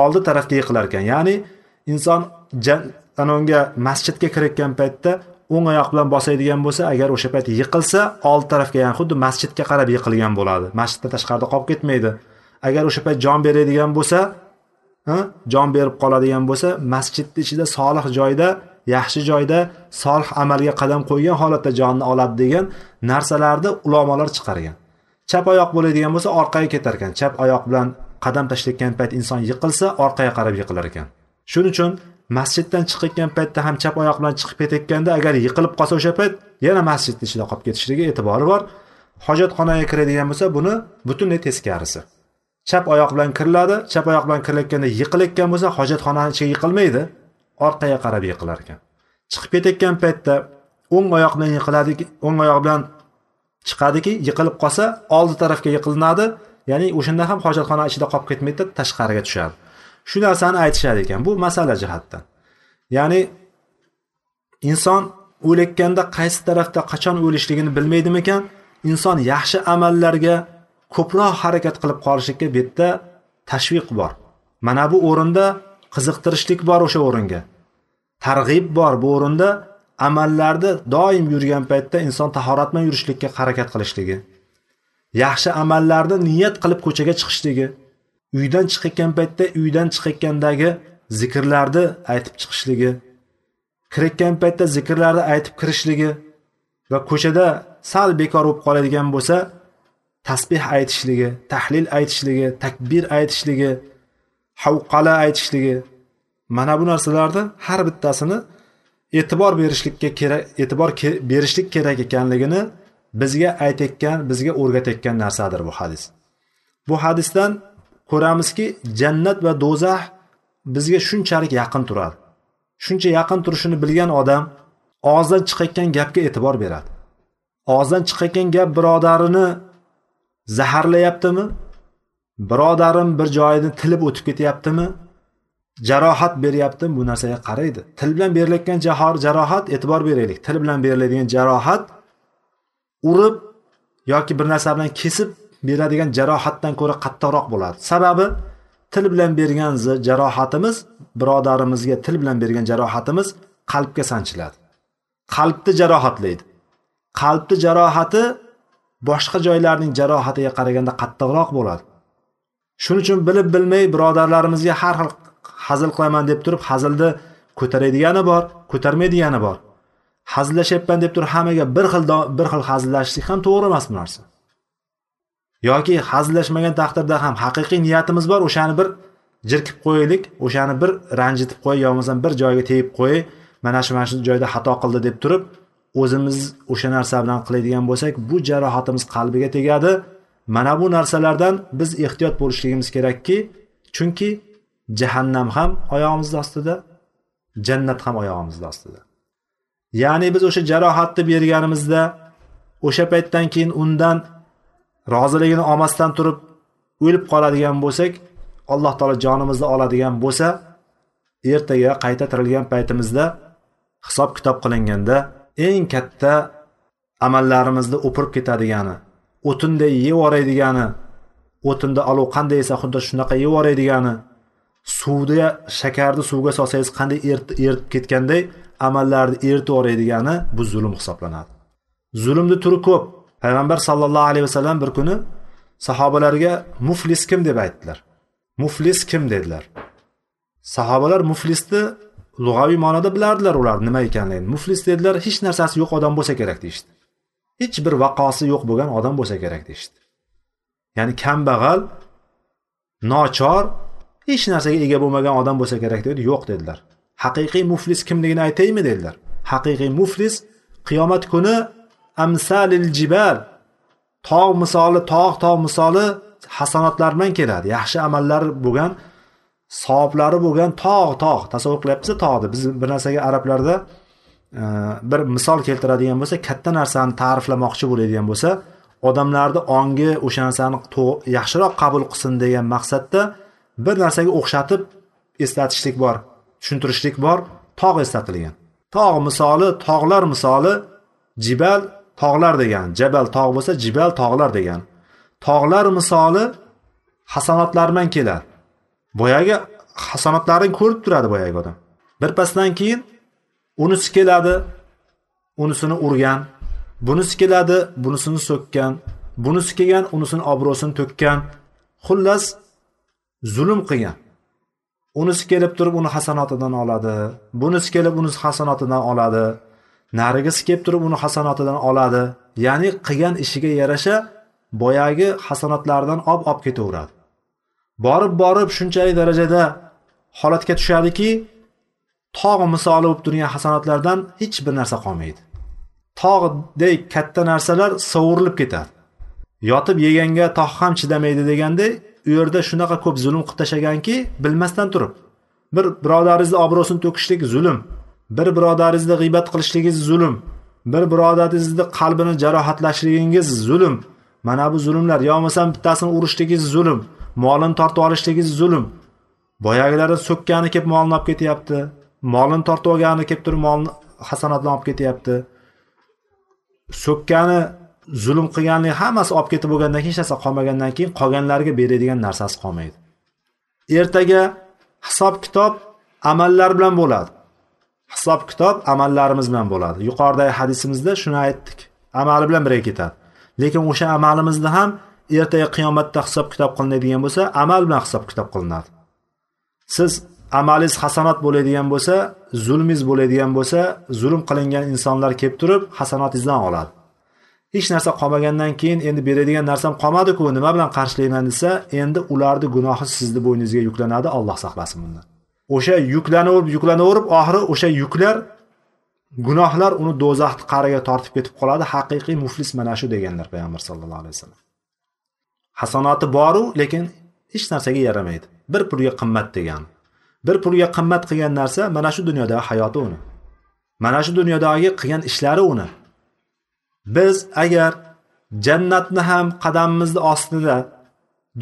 Oldi taraqqiy qilar ekan ya'ni inson ana masjidga kirayotgan paytda o'ng oyoq bilan bosadigan bo'lsa agar o'sha payt yiqilsa old tarafga ya'ni xuddi masjidga qarab yiqilgan bo'ladi. Masjiddan tashqarida qolib ketmaydi. Agar o'sha payt jon beradigan bo'lsa jon berib qoladigan bo'lsa masjidni ichida solih joyda yaxshi joyda solih amalga qadam qo'ygan holatda jonni oladi degan narsalarni ulamolar chiqargan. Chap oyoq bo'ladigan bo'lsa orqaga ketar ekan chap oyoq bilan qadam tashlayotgan payt inson yiqilsa orqaga qarab yiqilar ekan. Shuning uchun masjiddan chiqayotgan paytda ham chap oyoq bilan chiqib ketayotganda agar yiqilib qolsa o'sha payt yana masjidni ichida qolib ketishligi e'tibori bor. Hojatxonaga kiradigan bo'lsa buni butunlay teskarisi. Chap oyoq bilan kiriladi chap oyoq bilan kirilayotganda yiqilayotgan bo'lsa hojatxonani ichiga yiqilmaydi orqaga qarab yiqilar ekan. Chiqib ketayotgan paytda o'ng oyoq bilan yiqiladiki o'ng oyoq bilan chiqadiki yiqilib qolsa oldi tarafga yiqilinadi. Ya'ni o'shanda ham hojatxona ichida qolib ketmaydi tashqariga tushadi. Shu narsani aytishadi ekan. Bu masala jihatdan ya'ni inson o'layotganda qaysi tarafda qachon o'lishligini bilmaydimikan inson yaxshi amallarga ko'proq harakat qilib qolishlikka bu yerda tashviq bor. Mana bu o'rinda qiziqtirishlik bor o'sha o'ringa. Targ'ib bor bu o'rinda amallarni doim yurgan paytda inson tahorat bilan yurishlikka harakat qilishligi. Yaxshi amallarni niyat qilib ko'chaga chiqishligi uydan chiqayotgan paytda uydan chiqayotgandagi zikrlarni aytib chiqishligi kirayotgan paytda zikrlarni aytib kirishligi va ko'chada sal bekor bo'lib qoladigan bo'lsa tasbeh aytishligi tahlil aytishligi takbir aytishligi havqala aytishligi mana bu narsalarni har bittasini e'tibor berishlikka kerak e'tibor berishlik kerak ekanligini bizga aytayotgan bizga o'rgatayotgan narsadir bu hadis. Bu hadisdan ko'ramizki jannat va do'zax bizga shunchalik yaqin turadi. Shuncha yaqin turishini bilgan odam og'zidan chiqayotgan gapga e'tibor beradi. Og'zidan chiqayotgan gap birodarini zaharlayaptimi? Birodarim bir joyini tilib o'tib ketyaptimi? Jarohat beryaptimi bu narsaga qaraydi. Til bilan berilayotgan jarohat e'tibor beraylik. Til bilan beriladigan jarohat urib yoki bir narsa bilan kesib beradigan jarohatdan ko'ra qattiqroq bo'ladi. Sababi til bilan bergan jarohatimiz birodarimizga til bilan bergan jarohatimiz qalbga sanchiladi. Qalbni jarohatlaydi. Qalbni jarohati boshqa joylarning jarohatiga qaraganda qattiqroq bo'ladi. Shuning uchun bilib bilmay birodarlarimizga har xil hazil qilaman deb turib hazilni ko'taradigani bor ko'tarmaydigani bor. Hazillashyapman deb turib hammaga bir xil bir xil hazillashishlik ham to'g'ri emas bu narsa. Yoki hazillashmagan taqdirda ham haqiqiy niyatimiz bor o'shani bir jirkib qo'yaylik o'shani bir ranjitib qo'y yo bo'lmasam bir joyga tegib qo'y mana shu mana shu joyda xato qildi deb turib o'zimiz o'sha narsa bilan qiladigan bo'lsak bu jarohatimiz qalbiga tegadi. Mana bu narsalardan biz ehtiyot bo'lishligimiz kerakki chunki jahannam ham oyog'imizni ostida jannat ham oyog'imizni ostida. Ya'ni biz o'sha jarohatni berganimizda o'sha paytdan keyin undan roziligini olmasdan turib o'lib qoladigan bo'lsak alloh taolo jonimizni oladigan bo'lsa ertaga qayta tirilgan paytimizda hisob kitob qilinganda eng katta amallarimizni o'pirib ketadigani o'tinday yeb yuboraydigani o'tinda olov qanday esa xuddi shunaqa yeb yuboraydigani suvda shakarni suvga solsangiz qanday eritib ketganday amallarni eritib yuboraydigani bu zulm hisoblanadi. Zulmni turi ko'p. Payg'ambar sallallohu alayhi vasallam bir kuni sahobalarga muflis kim? deb aytdilar. Muflis kim? dedilar. Sahobalar muflisni lug'aviy ma'noda bilardilar ular nima ekanligini. Muflis dedilar hech narsasi yo'q odam bo'lsa kerak deyishdi. Hech bir vaqosi yo'q bo'lgan odam bo'lsa kerak deyishdi. Ya'ni kambag'al nochor hech narsaga ega bo'lmagan odam bo'lsa kerak dedi. Yo'q dedilar. Haqiqiy muflis kimligini aytaymi dedilar. Haqiqiy muflis qiyomat kuni amsalil jibal tog' misoli tog' tog' misoli hasanotlar bilan keladi. Yaxshi amallar bo'lgan savoblari bo'lgan tog' tog' tasavvur qilyapmiz tog'ni biz bir narsaga arablarda e, bir misol keltiradigan bo'lsa katta narsani ta'riflamoqchi bo'ladigan bo'lsa odamlarni ongi o'sha narsani yaxshiroq qabul qilsin degan maqsadda bir narsaga o'xshatib eslatishlik bor. Tushuntirishlik bor tog' eslatilgan. Tog' misoli tog'lar misoli jibal tog'lar degan. Jabal tog' bo'lsa jibal tog'lar degan. Tog'lar misoli hasanotlar bilan keladi. Boyagi hasanotlarini ko'rib turadi boyagi odam. Birpasdan keyin unisi keladi unisini urgan bunisi keladi bunisini so'kkan bunisi kelgan unisini obro'sini to'kkan. Xullas zulm qilgan. Unisi kelib turib uni hasanotidan oladi. Bunisi kelib unisi hasanotidan oladi. Narigisi kelib turib uni hasanotidan oladi. Ya'ni qilgan ishiga yarasha boyagi hasanotlaridan olib olib ketaveradi. Borib borib shunchalik darajada holatga tushadiki tog' misoli bo'lib turgan hasanotlardan hech bir narsa qolmaydi. Tog'dek katta narsalar sovurilib ketadi. Yotib yeganga tog' ham chidamaydi degandek u yerda shunaqa ko'p zulm qilib tashlaganki bilmasdan turib bir birodaringizni obro'sini to'kishlik zulm bir birodaringizni g'iybat qilishligingiz zulm bir birodaringizni qalbini jarohatlashligingiz zulm mana bu zulmlar yo bo'lmasam bittasini urishligingiz zulm molini tortib olishligingiz zulm. Boyagilari so'kkani kelib molini olib ketyapti molini tortib olgani kelib turib molni hasanatini olib ketyapti. So'kkani zulm qilganlik hammasi olib ketib bo'lgandan keyin hech narsa qolmagandan keyin qolganlarga beradigan narsasi qolmaydi. Ertaga hisob kitob amallar bilan bo'ladi. Hisob kitob amallarimiz bilan bo'ladi. Yuqoridagi hadisimizda shuni aytdik. Amali bilan birga ketadi. Lekin o'sha amalimizni ham ertaga qiyomatda hisob kitob qilinadigan bo'lsa amal bilan hisob kitob qilinadi. Siz amalingiz hasanat bo'ladigan bo'lsa zulmingiz bo'ladigan bo'lsa zulm qilingan insonlar kelib turib hasanotingizdan oladi. Hech narsa qolmagandan keyin endi beradigan narsam qolmadiku nima bilan qarshilayman desa endi ularni gunohi sizni bo'yningizga yuklanadi alloh saqlasin bundan o'sha yuklanaverib yuklanaverib oxiri o'sha yuklar gunohlar uni do'zaxni qa'riga tortib ketib qoladi. Haqiqiy muflis mana shu deganlar payg'ambar sallallohu alayhi vasallam. Hasanoti boru lekin hech narsaga yaramaydi. Bir pulga qimmat degan bir pulga qimmat qilgan narsa mana shu dunyodagi hayoti uni. Mana shu dunyodagi qilgan ishlari uni. Biz agar jannatni ham qadamimizni ostida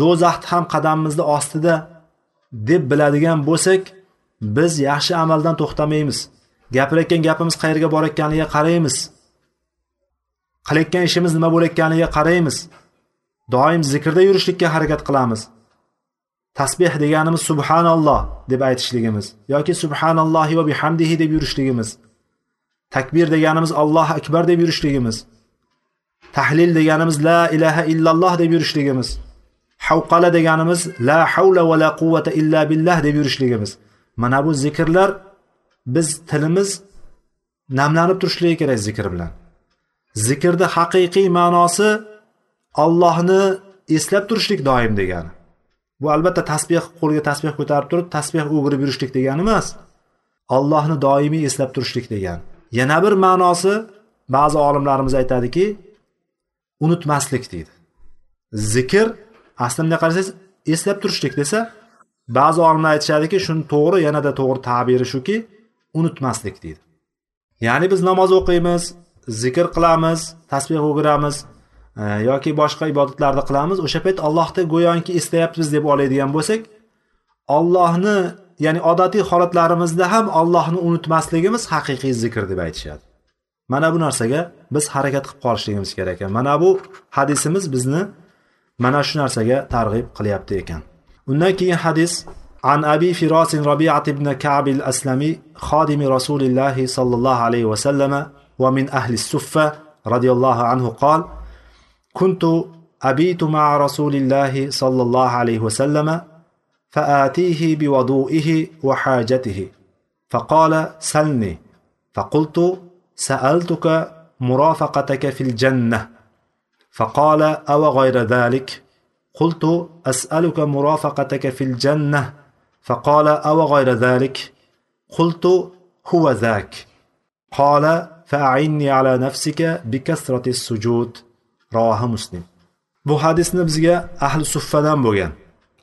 do'zaxni ham qadamimizni ostida deb biladigan bo'lsak biz yaxshi amaldan to'xtamaymiz. Gapirayotgan gapimiz qayerga borayotganiga qaraymiz. Qilayotgan ishimiz nima bo'layotganiga qaraymiz. Doim zikrda yurishlikka harakat qilamiz. Tasbeh deganimiz subhanalloh deb aytishligimiz yoki subhanallohi va bihamdihi deb yurishligimiz. Takbir deganimiz alloh akbar deb yurishligimiz. Tahlil deganimiz la ilaha illalloh deb yurishligimiz. Havqala deganimiz la havla va la quvvata illa billah deb yurishligimiz. Mana bu zikrlar biz tilimiz namlanib turishligi kerak zikr bilan. Zikrni haqiqiy ma'nosi Allohni eslab turishlik doim degani. Bu albatta tasbeh qo'lga tasbeh ko'tarib turib tasbeh o'girib yurishlik degani emas allohni doimiy eslab turishlik degani. Yana bir ma'nosi ba'zi olimlarimiz aytadiki unutmaslik deydi. Zikr aslida bunday qarasangiz eslab turishlik desa ba'zi olimlar aytishadiki shuni to'g'ri yanada to'g'ri tabiri shuki unutmaslik deydi. Ya'ni biz namoz o'qiymiz zikr qilamiz tasbeh o'giramiz e, yoki boshqa ibodatlarni qilamiz. O'sha payt allohni go'yoki eslayapmiz deb oladigan bo'lsak ollohni ya'ni odatiy holatlarimizda ham ollohni unutmasligimiz haqiqiy zikr deb aytishadi mana bu narsaga biz harakat qilib qolishligimiz kerak ekan mana bu hadisimiz bizni mana shu narsaga targ'ib qilyapti ekan undan keyin hadis عن أبي فراس ربيعة بن كعب الأسلمي خادم رسول الله صلى الله عليه وسلم ومن أهل السفة رضي الله عنه قال كنت أبيت مع رسول الله صلى الله عليه وسلم فآتيه بوضوئه وحاجته. فقال سلني. فقلت سألتك مرافقتك في الجنة. فقال أو غير ذلك؟ قلت أسألك مرافقتك في الجنة. فقال أو غير ذلك؟ قلت هو ذاك. قال فأعني على نفسك بكثرة السجود. رواه مسلم. Bu hadisni bizga ahli suffadan bo'lgan.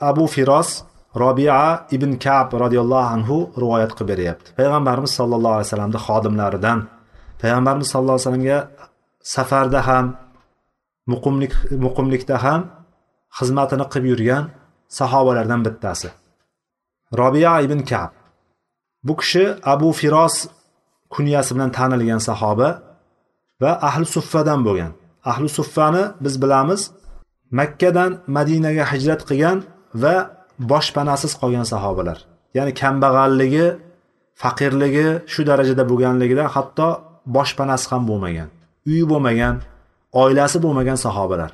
Abu firos robia ibn kab roziyallohu anhu rivoyat qilib beryapti. Payg'ambarimiz sollallohu alayhi vasallamni xodimlaridan payg'ambarimiz sallallohu alayhi vasallamga safarda ham muqimlik muqimlikda ham xizmatini qilib yurgan sahobalardan bittasi. Robiya ibn kab. Bu kishi abu firos kunyasi bilan tanilgan sahoba va ahli suffadan bo'lgan. Ahli suffani biz bilamiz makkadan madinaga hijrat qilgan va boshpanasiz qolgan sahobalar. Ya'ni kambag'alligi faqirligi shu darajada bo'lganligidan hatto boshpanasi ham bo'lmagan uyi bo'lmagan oilasi bo'lmagan sahobalar.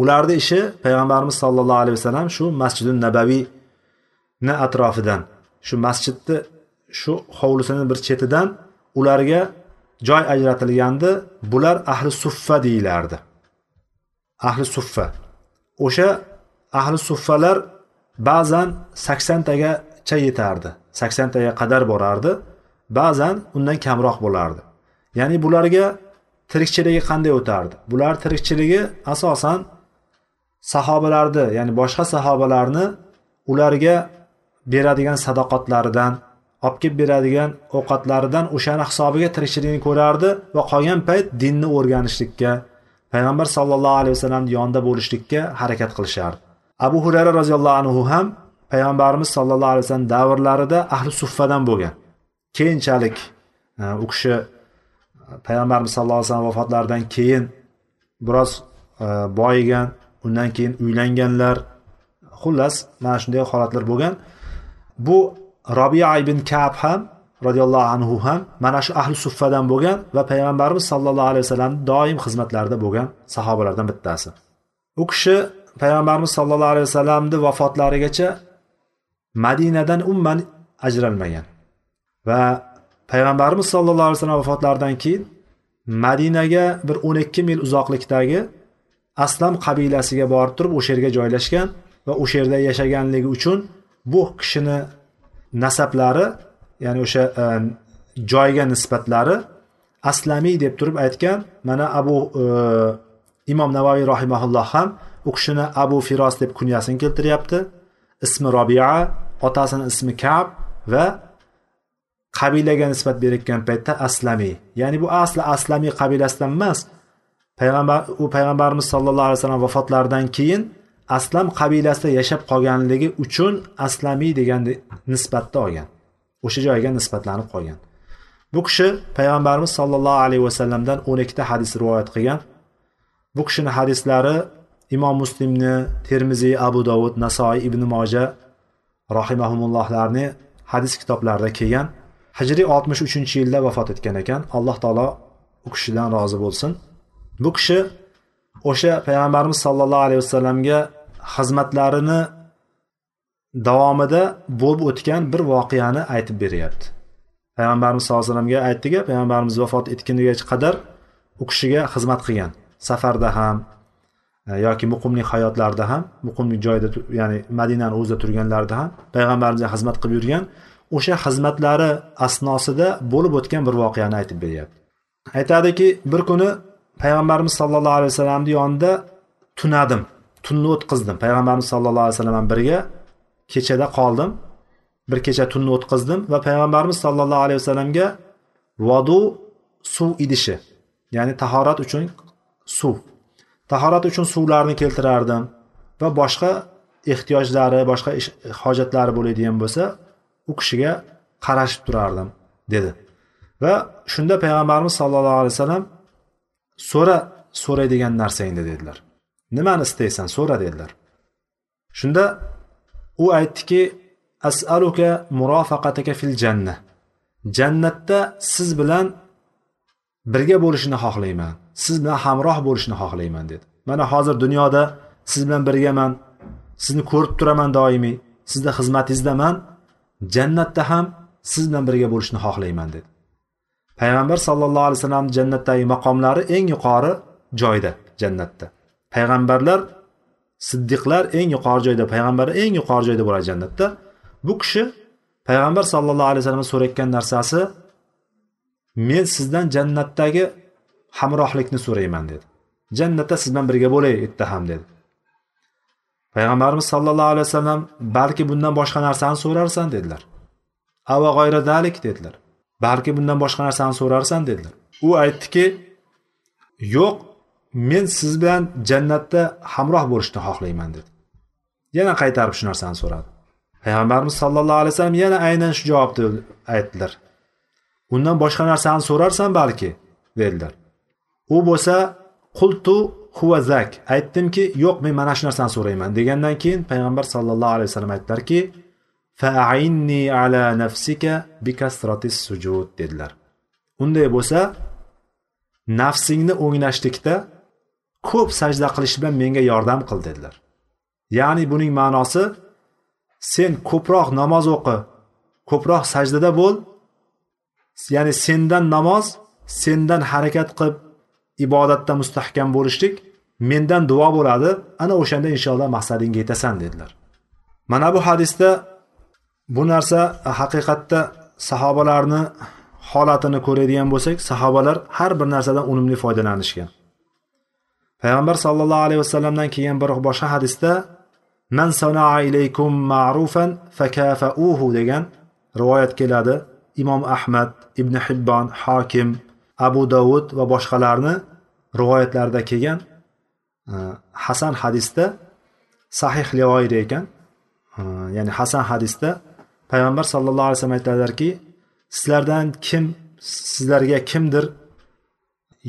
Ularni ishi payg'ambarimiz sollallohu alayhi vasallam shu masjidi nabaviyni atrofidan shu masjidni shu hovlisini bir chetidan ularga joy ajratilgandi. Bular ahli suffa deyilardi ahli suffa o'sha ahli suffalar ba'zan saksontagacha yetardi saksontaga qadar borardi ba'zan undan kamroq bo'lardi. Ya'ni bularga tirikchiligi qanday o'tardi? Bular tirikchiligi asosan sahobalarni ya'ni boshqa sahobalarni ularga beradigan sadoqatlaridan olib kelib beradigan ovqatlaridan o'shani hisobiga tirikchiligini ko'rardi va qolgan payt dinni o'rganishlikka payg'ambar sollallohu alayhi vasallamni yonida bo'lishlikka harakat qilishardi. Abu hurayra roziyallohu anhu ham payg'ambarimiz sollallohu alayhi vasallam davrlarida ahli suffadan bo'lgan. Keyinchalik e, u kishi e, payg'ambarimiz sallallohu alayhi vasallam vafotlaridan keyin biroz e, boyigan undan keyin uylanganlar xullas mana shunday holatlar bo'lgan. Bu robiya ibn kab ham roziyallohu anhu ham mana shu ahli suffadan bo'lgan va payg'ambarimiz sollallohu alayhi vasallam doim xizmatlarida bo'lgan sahobalardan bittasi. U kishi payg'ambarimiz sollallohu alayhi vasallamni vafotlarigacha madinadan umuman ajralmagan. Va payg'ambarimiz sollallohu alayhi vasallam vafotlaridan keyin madinaga bir o'n ikki mil uzoqlikdagi aslam qabilasiga borib turib o'sha yerga joylashgan va o'sha yerda yashaganligi uchun bu kishini nasablari ya'ni o'sha e, joyga nisbatlari aslamiy deb turib aytgan mana abu e, imom navoiy rahimaulloh ham u kishini abu firos deb kunyasini keltiryapti. Ismi robia otasini ismi kab va qabilaga nisbat berayotgan paytda aslamiy ya'ni bu asli aslamiy qabilasidan emas. Payg'ambar u payg'ambarimiz sollallohu alayhi vasallam vafotlaridan keyin aslam qabilasida yashab qolganligi uchun aslamiy degan nisbatda olgan. O'sha joyga nisbatlanib qolgan. Bu kishi payg'ambarimiz sollallohu alayhi vasallamdan o'n ikkita hadis rivoyat qilgan. Bu kishini hadislari imom muslimni termiziy abu dovud nasoiy ibn moja rohimahumullohlarni hadis kitoblarida kelgan. Hijriy oltmish uchinchi yilda vafot etgan ekan. Alloh taolo u kishidan rozi bo'lsin. Bu kishi o'sha payg'ambarimiz sollallohu alayhi vasallamga xizmatlarini davomida bo'lib o'tgan bir voqeani aytib beryapti. Payg'ambarimiz sallallohu alayhi vasallamga aytdiki payg'ambarimiz vafot etgunigacha qadar u kishiga xizmat qilgan. Safarda ham Э, yoki muqimlik hayotlarida ham muqimlik joyida ya'ni madinani o'zida turganlarida ham payg'ambarimizga xizmat qilib yurgan o'sha xizmatlari asnosida bo'lib o'tgan bir voqeani aytib beryapti. Aytadiki bir kuni payg'ambarimiz sollallohu alayhi vasallamni yonida tunadim tunni o'tkazdim. Payg'ambarimiz sollallohu alayhi vasallam bilan birga kechada qoldim bir kecha tunni o'tkazdim va payg'ambarimiz sollallohu alayhi vasallamga vodu suv idishi ya'ni tahorat uchun suv tahorat uchun suvlarni keltirardim va boshqa ehtiyojlari boshqa hojatlari bo'ladigan bo'lsa u kishiga qarashib turardim dedi. Va shunda payg'ambarimiz sollallohu alayhi vasallam so'ra so'raydigan narsangni dedilar. Nimani istaysan so'ra dedilar. Shunda u aytdiki asaluka murofaqataka fil janna. Jannatda siz bilan birga bo'lishni xohlayman. Siz bilan hamroh bo'lishni xohlayman dedi. Mana hozir dunyoda siz bilan birgaman sizni ko'rib turaman doimiy sizni xizmatingizdaman jannatda ham siz bilan birga bo'lishni xohlayman dedi. Payg'ambar sallallohu alayhi vasallam jannatdagi maqomlari eng yuqori joyda jannatda. Payg'ambarlar siddiqlar eng yuqori joyda payg'ambarlar eng yuqori joyda bo'ladi jannatda. Bu kishi payg'ambar sallallohu alayhi vasallam so'rayotgan narsasi men sizdan jannatdagi hamrohlikni so'rayman dedi. Jannatda siz bilan birga bo'lay u ham dedi. Payg'ambarimiz sollallohu alayhi vasallam balki bundan boshqa narsani so'rarsan? dedilar. Ava g'oyra dalik dedilar. Balki bundan boshqa narsani so'rarsan? dedilar. U aytdiki yo'q men siz bilan jannatda hamroh bo'lishni xohlayman dedi. Yana qaytarib shu narsani so'radi. Payg'ambarimiz sollallohu alayhi vasallam yana aynan shu javobni aytdilar. Undan boshqa narsani so'rarsan balki? dedilar. U bo'lsa qultu huvazak aytdimki yo'q men mana shu narsani so'rayman. Degandan keyin payg'ambar sallallohu alayhi vasallam aytdilarki fainni ala nafsika bikasratis sujud dedilar. Unday bo'lsa nafsingni o'nglashlikda ko'p sajda qilish bilan menga yordam qil dedilar. Ya'ni buning ma'nosi sen ko'proq namoz o'qi ko'proq sajdada bo'l ya'ni sendan namoz sendan harakat qilib ibodatda mustahkam bo'lishlik mendan duo bo'ladi. Ana o'shanda inshaalloh maqsadingga yetasan dedilar. Mana bu hadisda bu narsa haqiqatda sahobalarni holatini ko'radigan bo'lsak sahobalar har bir narsadan unumli foydalanishgan. Payg'ambar sollallohu alayhi vasallamdan kelgan bir boshqa hadisda man sanaa ilaykum ma'rufan fakafauhu degan rivoyat keladi. Imom ahmad ibn hibbon hokim abu davud va boshqalarni rivoyatlarida kelgan e, hasan hadisda sahih rivoyat ekan. E, ya'ni hasan hadisda payg'ambar sallallohu alayhi vasallam aytadilarki sizlardan kim sizlarga kimdir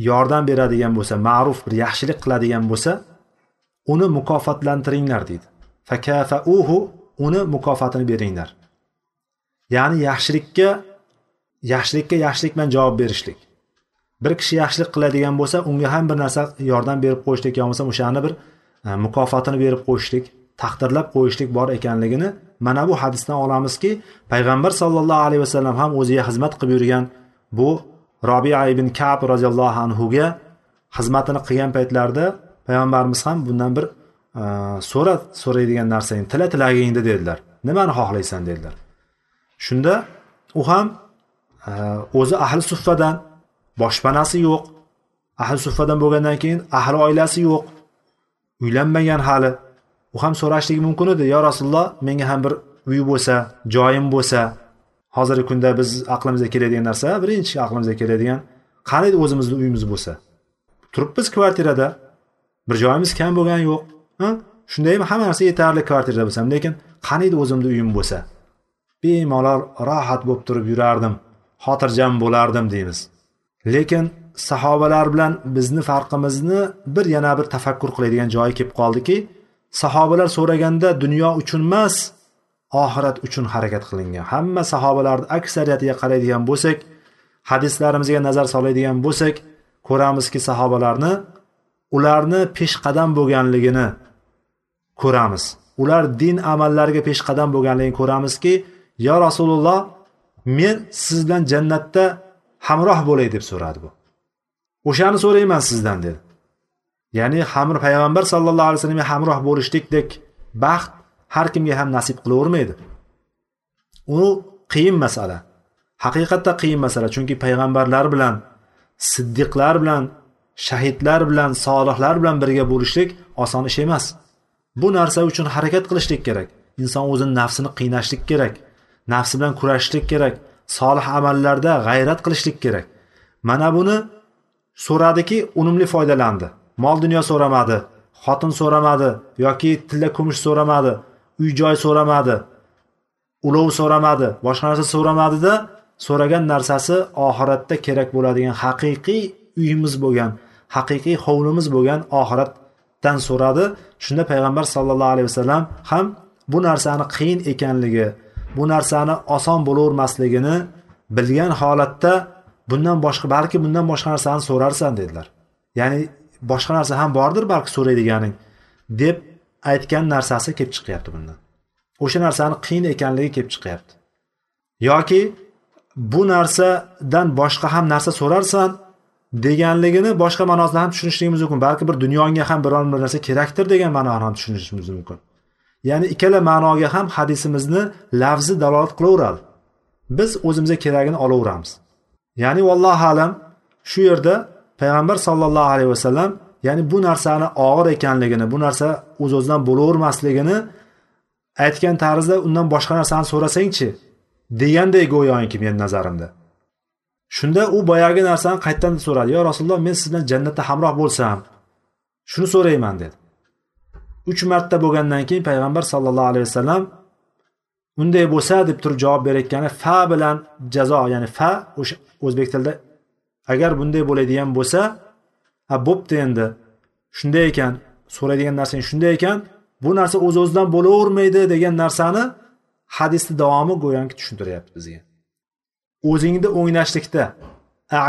yordam beradigan bo'lsa ma'ruf bir yaxshilik qiladigan bo'lsa uni mukofotlantiringlar deydi. Fakafauhu uni mukofotini beringlar. Ya'ni yaxshilikka yaxshilikka yaxshilik bilan javob berishlik. Bir kishi yaxshilik qiladigan bo'lsa unga ham bir narsa yordam berib qo'yishlik yo bo'lmasam o'shani bir e, mukofotini berib qo'yishlik taqdirlab qo'yishlik bor ekanligini mana bu hadisdan olamizki payg'ambar sollallohu alayhi vasallam ham o'ziga xizmat qilib yurgan bu robia ibn kab roziyallohu anhuga xizmatini qilgan paytlarida payg'ambarimiz ham bundan bir e, so'ra so'raydigan narsang tila tilagingni dedilar. Nimani xohlaysan dedilar. Shunda u ham e, o'zi ahli suffadan boshpanasi yo'q ahli suffadan bo'lgandan keyin ahli oilasi yo'q. Uylanmagan hali. U ham so'rashligi mumkin edi yo rasululloh menga ham bir uy bo'lsa joyim bo'lsa hozirgi kunda biz aqlimizga keladigan narsa birinchi aqlimizga keladigan qani o'zimizni uyimiz bo'lsa? Turibmiz kvartirada. Bir joyimiz kam bo'lgani yo'q shundaymi? Hamma narsa yetarli kvartirada bo'lsam lekin qani edi o'zimni uyim bo'lsa? Bemalol rohat bo'lib turib yurardim xotirjam bo'lardim deymiz. Lekin sahobalar bilan bizni farqimizni bir yana bir tafakkur qiladigan joyi kelib qoldiki sahobalar so'raganda dunyo uchun emas oxirat uchun harakat qilingan. Hamma sahobalarni aksariyatiga qaraydigan bo'lsak hadislarimizga nazar soladigan bo'lsak ko'ramizki sahobalarni ularni peshqadam bo'lganligini ko'ramiz. Ular din amallariga peshqadam bo'lganligini ko'ramizki yo rasululloh men siz bilan jannatda hamroh bo'lay deb so'radi bu. O'shani so'rayman sizdan dedi. Ya'ni hamr payg'ambar sallallohu alayhi vasallamga hamroh bo'lishlikdek baxt har kimga ham nasib qilavermaydi. U qiyin masala. Haqiqatda qiyin masala chunki payg'ambarlar bilan siddiqlar bilan shahidlar bilan solihlar bilan birga bo'lishlik oson ish emas. Bu narsa uchun harakat qilishlik kerak. Inson o'zini nafsini qiynashlik kerak nafsi bilan kurashishlik kerak. Solih amallarda g'ayrat qilishlik kerak. Mana buni so'radiki unumli foydalandi. Mol dunyo so'ramadi xotin so'ramadi yoki tilla kumush so'ramadi uy joy so'ramadi ulov so'ramadi boshqa narsa so'ramadida so'ragan narsasi oxiratda kerak bo'ladigan haqiqiy uyimiz bo'lgan haqiqiy hovlimiz bo'lgan oxiratdan so'radi. Shunda payg'ambar sallallohu alayhi vasallam ham bu narsani qiyin ekanligi bu narsani oson bo'lavermasligini bilgan holatda bundan boshqa balki bundan boshqa narsani so'rarsan dedilar. Ya'ni boshqa narsa ham bordir balki so'raydiganing deb aytgan narsasi kelib chiqyapti bundan. O'sha narsani qiyin ekanligi kelib chiqyapti. Yoki bu narsadan boshqa ham narsa so'rarsan deganligini boshqa ma'nosida ham tushunishligimiz mumkin. Balki bir dunyonga ham biron bir narsa kerakdir degan ma'noni ham tushunishimiz mumkin. Ya'ni ikkala ma'noga ham hadisimizni lafzi dalolat qilaveradi biz o'zimizga keragini olaveramiz. Ya'ni vallohu alam shu yerda payg'ambar sollallohu alayhi vasallam ya'ni bu narsani og'ir ekanligini bu narsa o'z o'zidan bo'lavermasligini aytgan tarzda undan boshqa narsani so'rasangchi deganday go'yoki meni nazarimda. Shunda u boyagi narsani qaytadan so'radi? Yo rasululloh men siz bilan jannatda hamroh bo'lsam shuni so'rayman dedi. Uch marta bo'lgandan keyin payg'ambar sallallohu alayhi vasallam unday bo'lsa deb turib javob berayotgani fa bilan jazo ya'ni fa o'sha o'zbek tilida agar bunday bo'ladigan bo'lsa ha bo'pti endi. Shunday ekan so'raydigan narsang shunday ekan bu narsa o'z o'zidan bo'lavermaydi degan narsani hadisni davomi go'yoki tushuntiryapti bizga. O'zingni o'nglashlikda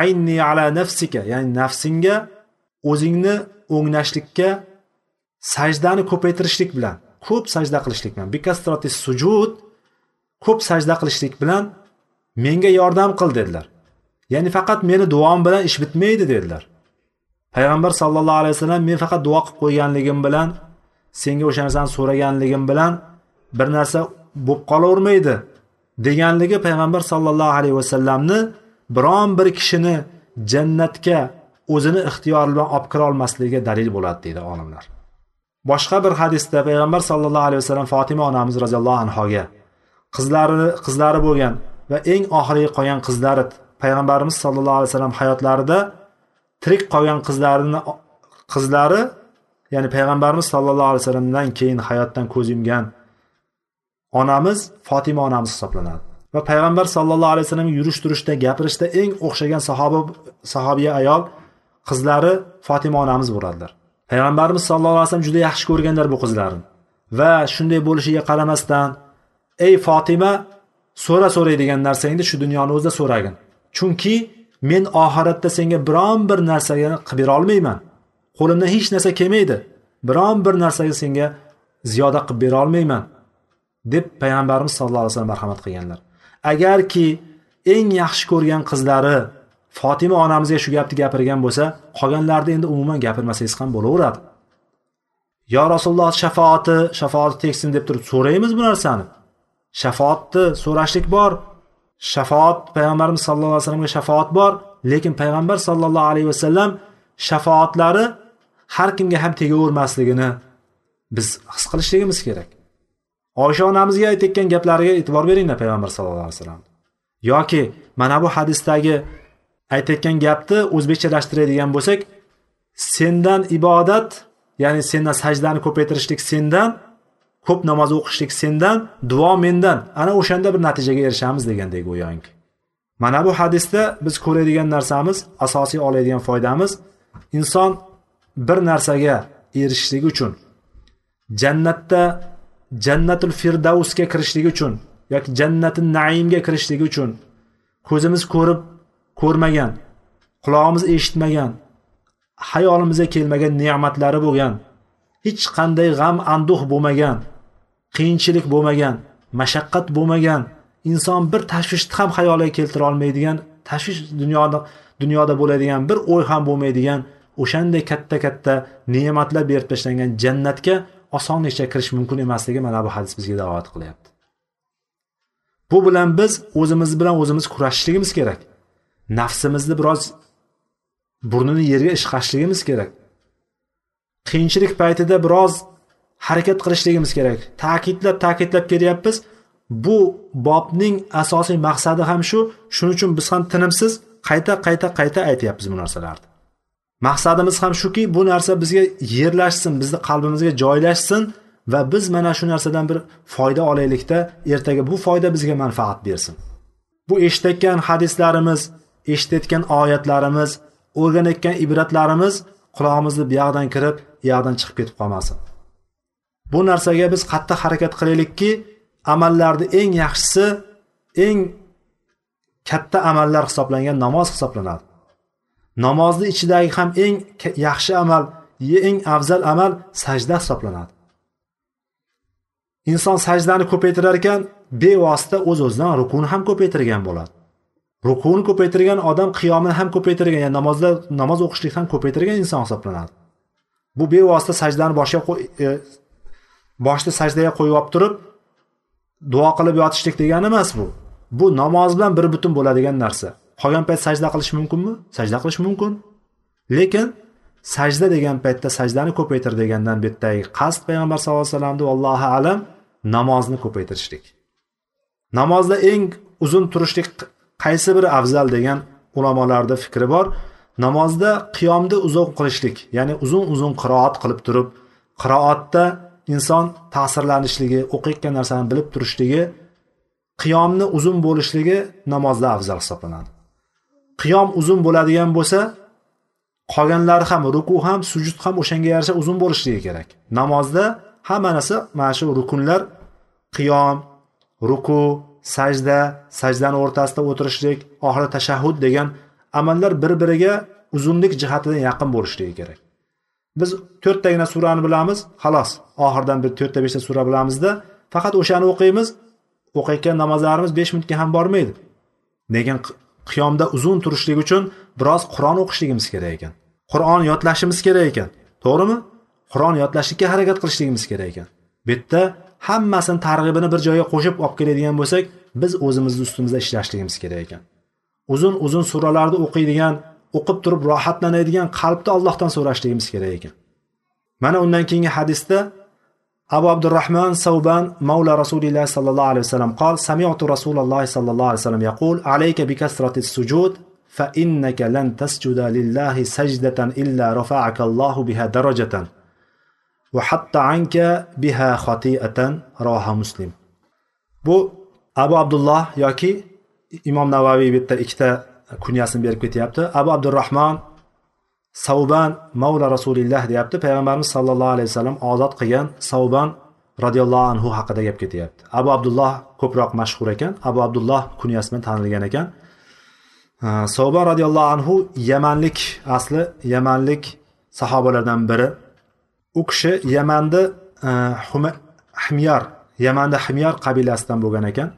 ainni ala nafsika ya'ni nafsingga o'zingni o'nglashlikka sajdani ko'paytirishlik bilan ko'p sajda qilishlik bilan bikastroti sujud ko'p sajda qilishlik bilan menga yordam qil dedilar. Ya'ni faqat meni duom bilan ish bitmaydi dedilar. Payg'ambar sallallohu alayhi vasallam men faqat duo qilib qo'yganligim bilan senga o'sha narsani so'raganligim bilan bir narsa bo'lib qolavermaydi deganligi payg'ambar sallallohu alayhi vasallamni biron bir kishini jannatga o'zini ixtiyori bilan olib kira olmasligiga dalil bo'ladi deydi olimlar. Boshqa bir hadisda payg'ambar sallallohu alayhi vasallam fotima onamiz roziyallohu anhoga qizlari qizlari bo'lgan va eng oxirgi qolgan qizlari payg'ambarimiz sallallohu alayhi vasallam hayotlarida tirik qolgan qizlarini qizlari ya'ni payg'ambarimiz sallallohu alayhi vasallamdan keyin hayotdan ko'z yumgan onamiz fotima onamiz hisoblanadi. Va payg'ambar sallallohu alayhi vasallam yurish turishda gapirishda eng o'xshagan sahoba sahobiya ayol qizlari fotima onamiz bo'ladilar. Payg'ambarimiz sallallohu alayhi vasallam juda yaxshi ko'rganlar bu qizlarni. Va shunday bo'lishiga qaramasdan ey fotima so'ra so'raydigan narsangni shu dunyoni o'zida so'ragin. Chunki men oxiratda senga biron bir narsani qilib bera olmayman. Qo'limdan hech narsa kelmaydi. Biron bir narsaga senga ziyoda qilib bera olmayman. deb payg'ambarimiz sallallohu alayhi vasallam marhamat qilganlar. Agarki eng yaxshi ko'rgan qizlari fotima onamizga shu gapni gapirgan bo'lsa qolganlarni endi umuman gapirmasangiz ham bo'laveradi. Yo rasululloh shafoati shafoati tegsin deb turib so'raymiz bu narsani. Shafoatni so'rashlik bor. Shafoat payg'ambarimiz sallallohu alayhi vasallamga shafoat bor lekin payg'ambar sallallohu alayhi vasallam shafoatlari har kimga ham tegavermasligini biz his qilishligimiz kerak. Oysha onamizga aytayotgan gaplariga e'tibor beringlar payg'ambar sallallohu alayhi vasallam. Yoki mana bu hadisdagi aytayotgan gapni o'zbekchalashtiradigan bo'lsak sendan ibodat ya'ni sendan sajdani ko'paytirishlik sendan ko'p namoz o'qishlik sendan duo mendan. Ana o'shanda bir natijaga erishamiz degandek go'yoki. Mana bu hadisda biz ko'radigan narsamiz asosiy oladigan foydamiz inson bir narsaga erishishligi uchun jannatda jannatul firdavsga kirishligi uchun yoki jannati naimga kirishligi uchun ko'zimiz ko'rib ko'rmagan qulog'imiz eshitmagan hayolimizga kelmagan ne'matlari bo'lgan hech qanday g'am anduh bo'lmagan qiyinchilik bo'lmagan mashaqqat bo'lmagan inson bir tashvishni ham xayoliga keltira olmaydigan tashvish dunyoda dunyoda bo'ladigan bir o'y ham bo'lmaydigan o'shanday katta katta ne'matlar berib tashlangan jannatga osonlikcha kirish mumkin emasligi mana bu hadis bizga da'vat qilyapti. Bu bilan biz o'zimiz bilan o'zimiz kurashishligimiz kerak. Nafsimizni biroz burnini yerga ishqashligimiz kerak. Qiyinchilik paytida biroz harakat qilishligimiz kerak. Ta'kidlab ta'kidlab kelyapmiz bu bobning asosiy maqsadi ham shu. Shuning uchun biz ham tinimsiz qayta qayta qayta aytyapmiz bu narsalarni. Maqsadimiz ham shuki bu narsa bizga yerlashsin bizni qalbimizga joylashsin va biz mana shu narsadan bir foyda olaylikda ertaga bu foyda bizga manfaat bersin. Bu eshitayotgan hadislarimiz eshitayotgan oyatlarimiz o'rganayotgan ibratlarimiz qulog'imizni bu yoqdan kirib u yoqdan chiqib ketib qolmasin. Bu narsaga biz qattiq harakat qilaylikki amallarni eng yaxshisi eng katta amallar hisoblangan namoz hisoblanadi. Namozni ichidagi ham eng yaxshi amal eng afzal amal sajda hisoblanadi. Inson sajdani ko'paytirar ekan bevosita o'z o'zidan rukuni ham ko'paytirgan bo'ladi. Rukuni ko'paytirgan odam qiyomini ham ko'paytirgan ya'ni namozda namoz o'qishlikni ham ko'paytirgan inson hisoblanadi. Bu bevosita sajdani boshga e, boshni sajdaga qo'yib olib turib duo qilib yotishlik degani emas bu. Bu namoz bilan bir butun bo'ladigan narsa. Qolgan payt sajda qilish mumkinmi? Sajda qilish mumkin. Lekin sajda degan paytda sajdani ko'paytir degandan bu yerdagi qasd payg'ambar sallallohu alayhi vasallamni allohu alam namozni ko'paytirishlik. Namozda eng uzun turishlik qaysi biri afzal degan ulamolarda fikri bor. Namozda qiyomda uzun qilishlik ya'ni uzun uzun qiroat qilib turib qiroatda inson ta'sirlanishligi o'qiyotgan narsani bilib turishligi qiyomni uzun bo'lishligi namozda afzal hisoblanadi. Qiyom uzun bo'ladigan bo'lsa qolganlari ham ruku ham sujud ham o'shanga yarasha uzun bo'lishligi kerak. Namozda hamma narsa mana shu rukunlar qiyom ruku sajda sajdani o'rtasida o'tirishlik oxiri tashahhud degan amallar bir biriga uzunlik jihatidan yaqin bo'lishligi kerak. Biz to'rttagina surani bilamiz xolos oxiridan bir to'rtta beshta sura bilamizda faqat o'shani o'qiymiz. O'qiyotgan namozlarimiz besh minutga ham bormaydi. Lekin qiyomda uzun turishlik uchun biroz qur'on o'qishligimiz kerak ekan. Qur'on yodlashimiz kerak ekan. To'g'rimi? Qur'on yodlashlikka harakat qilishligimiz kerak ekan. Bu yerda hammasini targ'ibini bir joyga qo'shib olib keladigan bo'lsak biz o'zimizni ustimizda ishlashligimiz kerak ekan. Uzun uzun suralarni o'qiydigan o'qib turib rohatlanadigan qalbni allohdan so'rashligimiz kerak ekan. Mana undan keyingi hadisda abu abdurahmon savban mavla rasulilloh sollallohu alayhi vasallam qol sami'tu rasululloh sollallohu alayhi vasallam yaqul alayka bikasrati sujud fa innaka lan tasjuda lillahi sajdatan illa rafa'aka Allohu biha darajatan hatta anka biha khati'atan roha muslim. Bu abu abdulloh yoki imom navaviy bu yerda ikkita kunyasini berib ketyapti. Abu abdurahmon savban mavla rasulilloh deyapti. Payg'ambarimiz sollallohu alayhi vasallam ozod qilgan savban roziyallohu anhu haqida gap ketyapti. Abu abdulloh ko'proq mashhur ekan. Abu abdulloh kunyasi bilan tanilgan ekan. Savban roziyallohu anhu yamanlik asli yamanlik sahobalardan biri. U kishi yamanni e, himyor yamanda himyor qabilasidan bo'lgan ekan.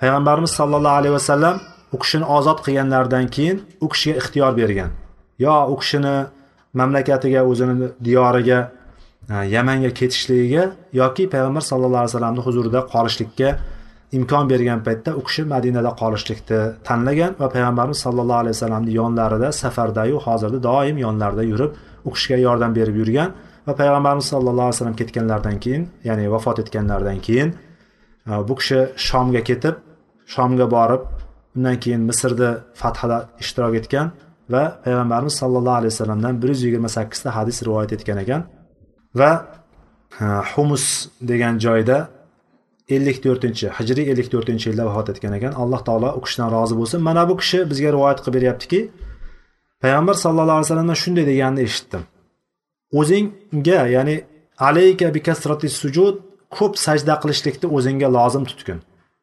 Payg'ambarimiz sollallohu alayhi vasallam u kishini ozod qilganlaridan keyin u kishiga ixtiyor bergan. Yo u kishini mamlakatiga o'zini diyoriga e, yamanga ketishligiga yoki payg'ambar sallallohu alayhi vasallamni huzurida qolishlikka imkon bergan paytda u kishi madinada qolishlikni tanlagan va payg'ambarimiz sallallohu alayhi vasallamni yonlarida safardayu hozirda doim yonlarida yurib u kishiga yordam berib yurgan. Va payg'ambarimiz sallallohu alayhi vasallam ketganlaridan keyin ya'ni vafot etganlaridan keyin bu kishi shomga ketib shomga borib undan keyin misrni fathida ishtirok etgan va payg'ambarimiz sallallohu alayhi vasallamdan bir yuz yigirma sakkizta hadis rivoyat etgan ekan. Va humus degan joyda ellik to'rtinchi hijriy ellik to'rtinchi yilda vafot etgan ekan. Alloh taolo u kishidan rozi bo'lsin. Mana bu kishi bizga rivoyat qilib beryaptiki payg'ambar sallallohu alayhi vasallamdan shunday deganini eshitdim. O'zingga ya'ni alayka bikasrati sujud ko'p sajda qilishlikni o'zingga lozim tutgin.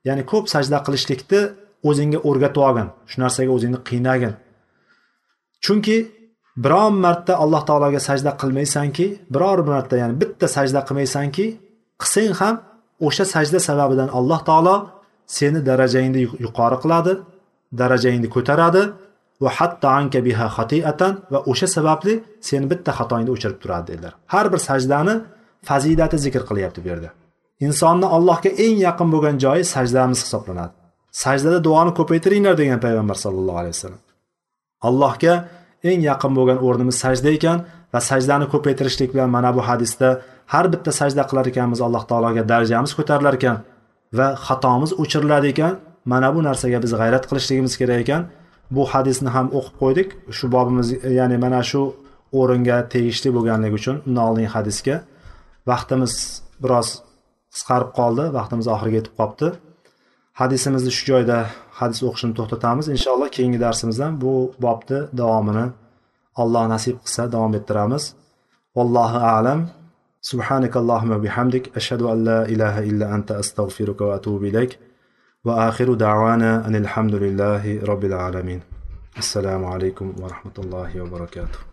Ya'ni ko'p sajda qilishlikni o'zingga o'rgatib olgin. Shu narsaga o'zingni qiynagin. Chunki biron marta alloh taologa sajda qilmaysanki biror marta ya'ni bitta sajda qilmaysanki qilsang ham o'sha sajda sababidan alloh taolo seni darajangni yuqori qiladi darajangni ko'taradi va hatta anka biha xatiatan va o'sha sababli seni bitta xatoingni o'chirib turadi dedilar. Har bir sajdani fazilati zikr qilyapti bu yerda. Insonni allohga eng yaqin bo'lgan joyi sajdamiz hisoblanadi. Sajdada duoni ko'paytiringlar degan payg'ambar sallallohu alayhi vasallam. Allohga eng yaqin bo'lgan o'rnimiz sajda ekan va sajdani ko'paytirishlik bilan mana bu hadisda har bitta sajda qilar ekanmiz alloh taologa darajamiz ko'tarilar ekan va xatomiz o'chiriladi ekan. Mana bu narsaga biz g'ayrat qilishligimiz kerak ekan. bu hadisni ham o'qib qo'ydik. Shu bobimiz ya'ni mana shu o'ringa tegishli bo'lganligi uchun undan oldingi hadisga. Vaqtimiz biroz qisqarib qoldi vaqtimiz oxiriga yetib qolibdi hadisimizni shu joyda hadis o'qishni to'xtatamiz. Inshaalloh keyingi darsimizdan bu bobni davomini alloh nasib qilsa davom ettiramiz. Allohu alam. Subhanakallohumma bihamdik. Ashhadu an la ilaha illa anta astag'firuka va atubu ilayk. وآخر دعوانا أن الحمد لله رب العالمين. السلام عليكم ورحمة الله وبركاته.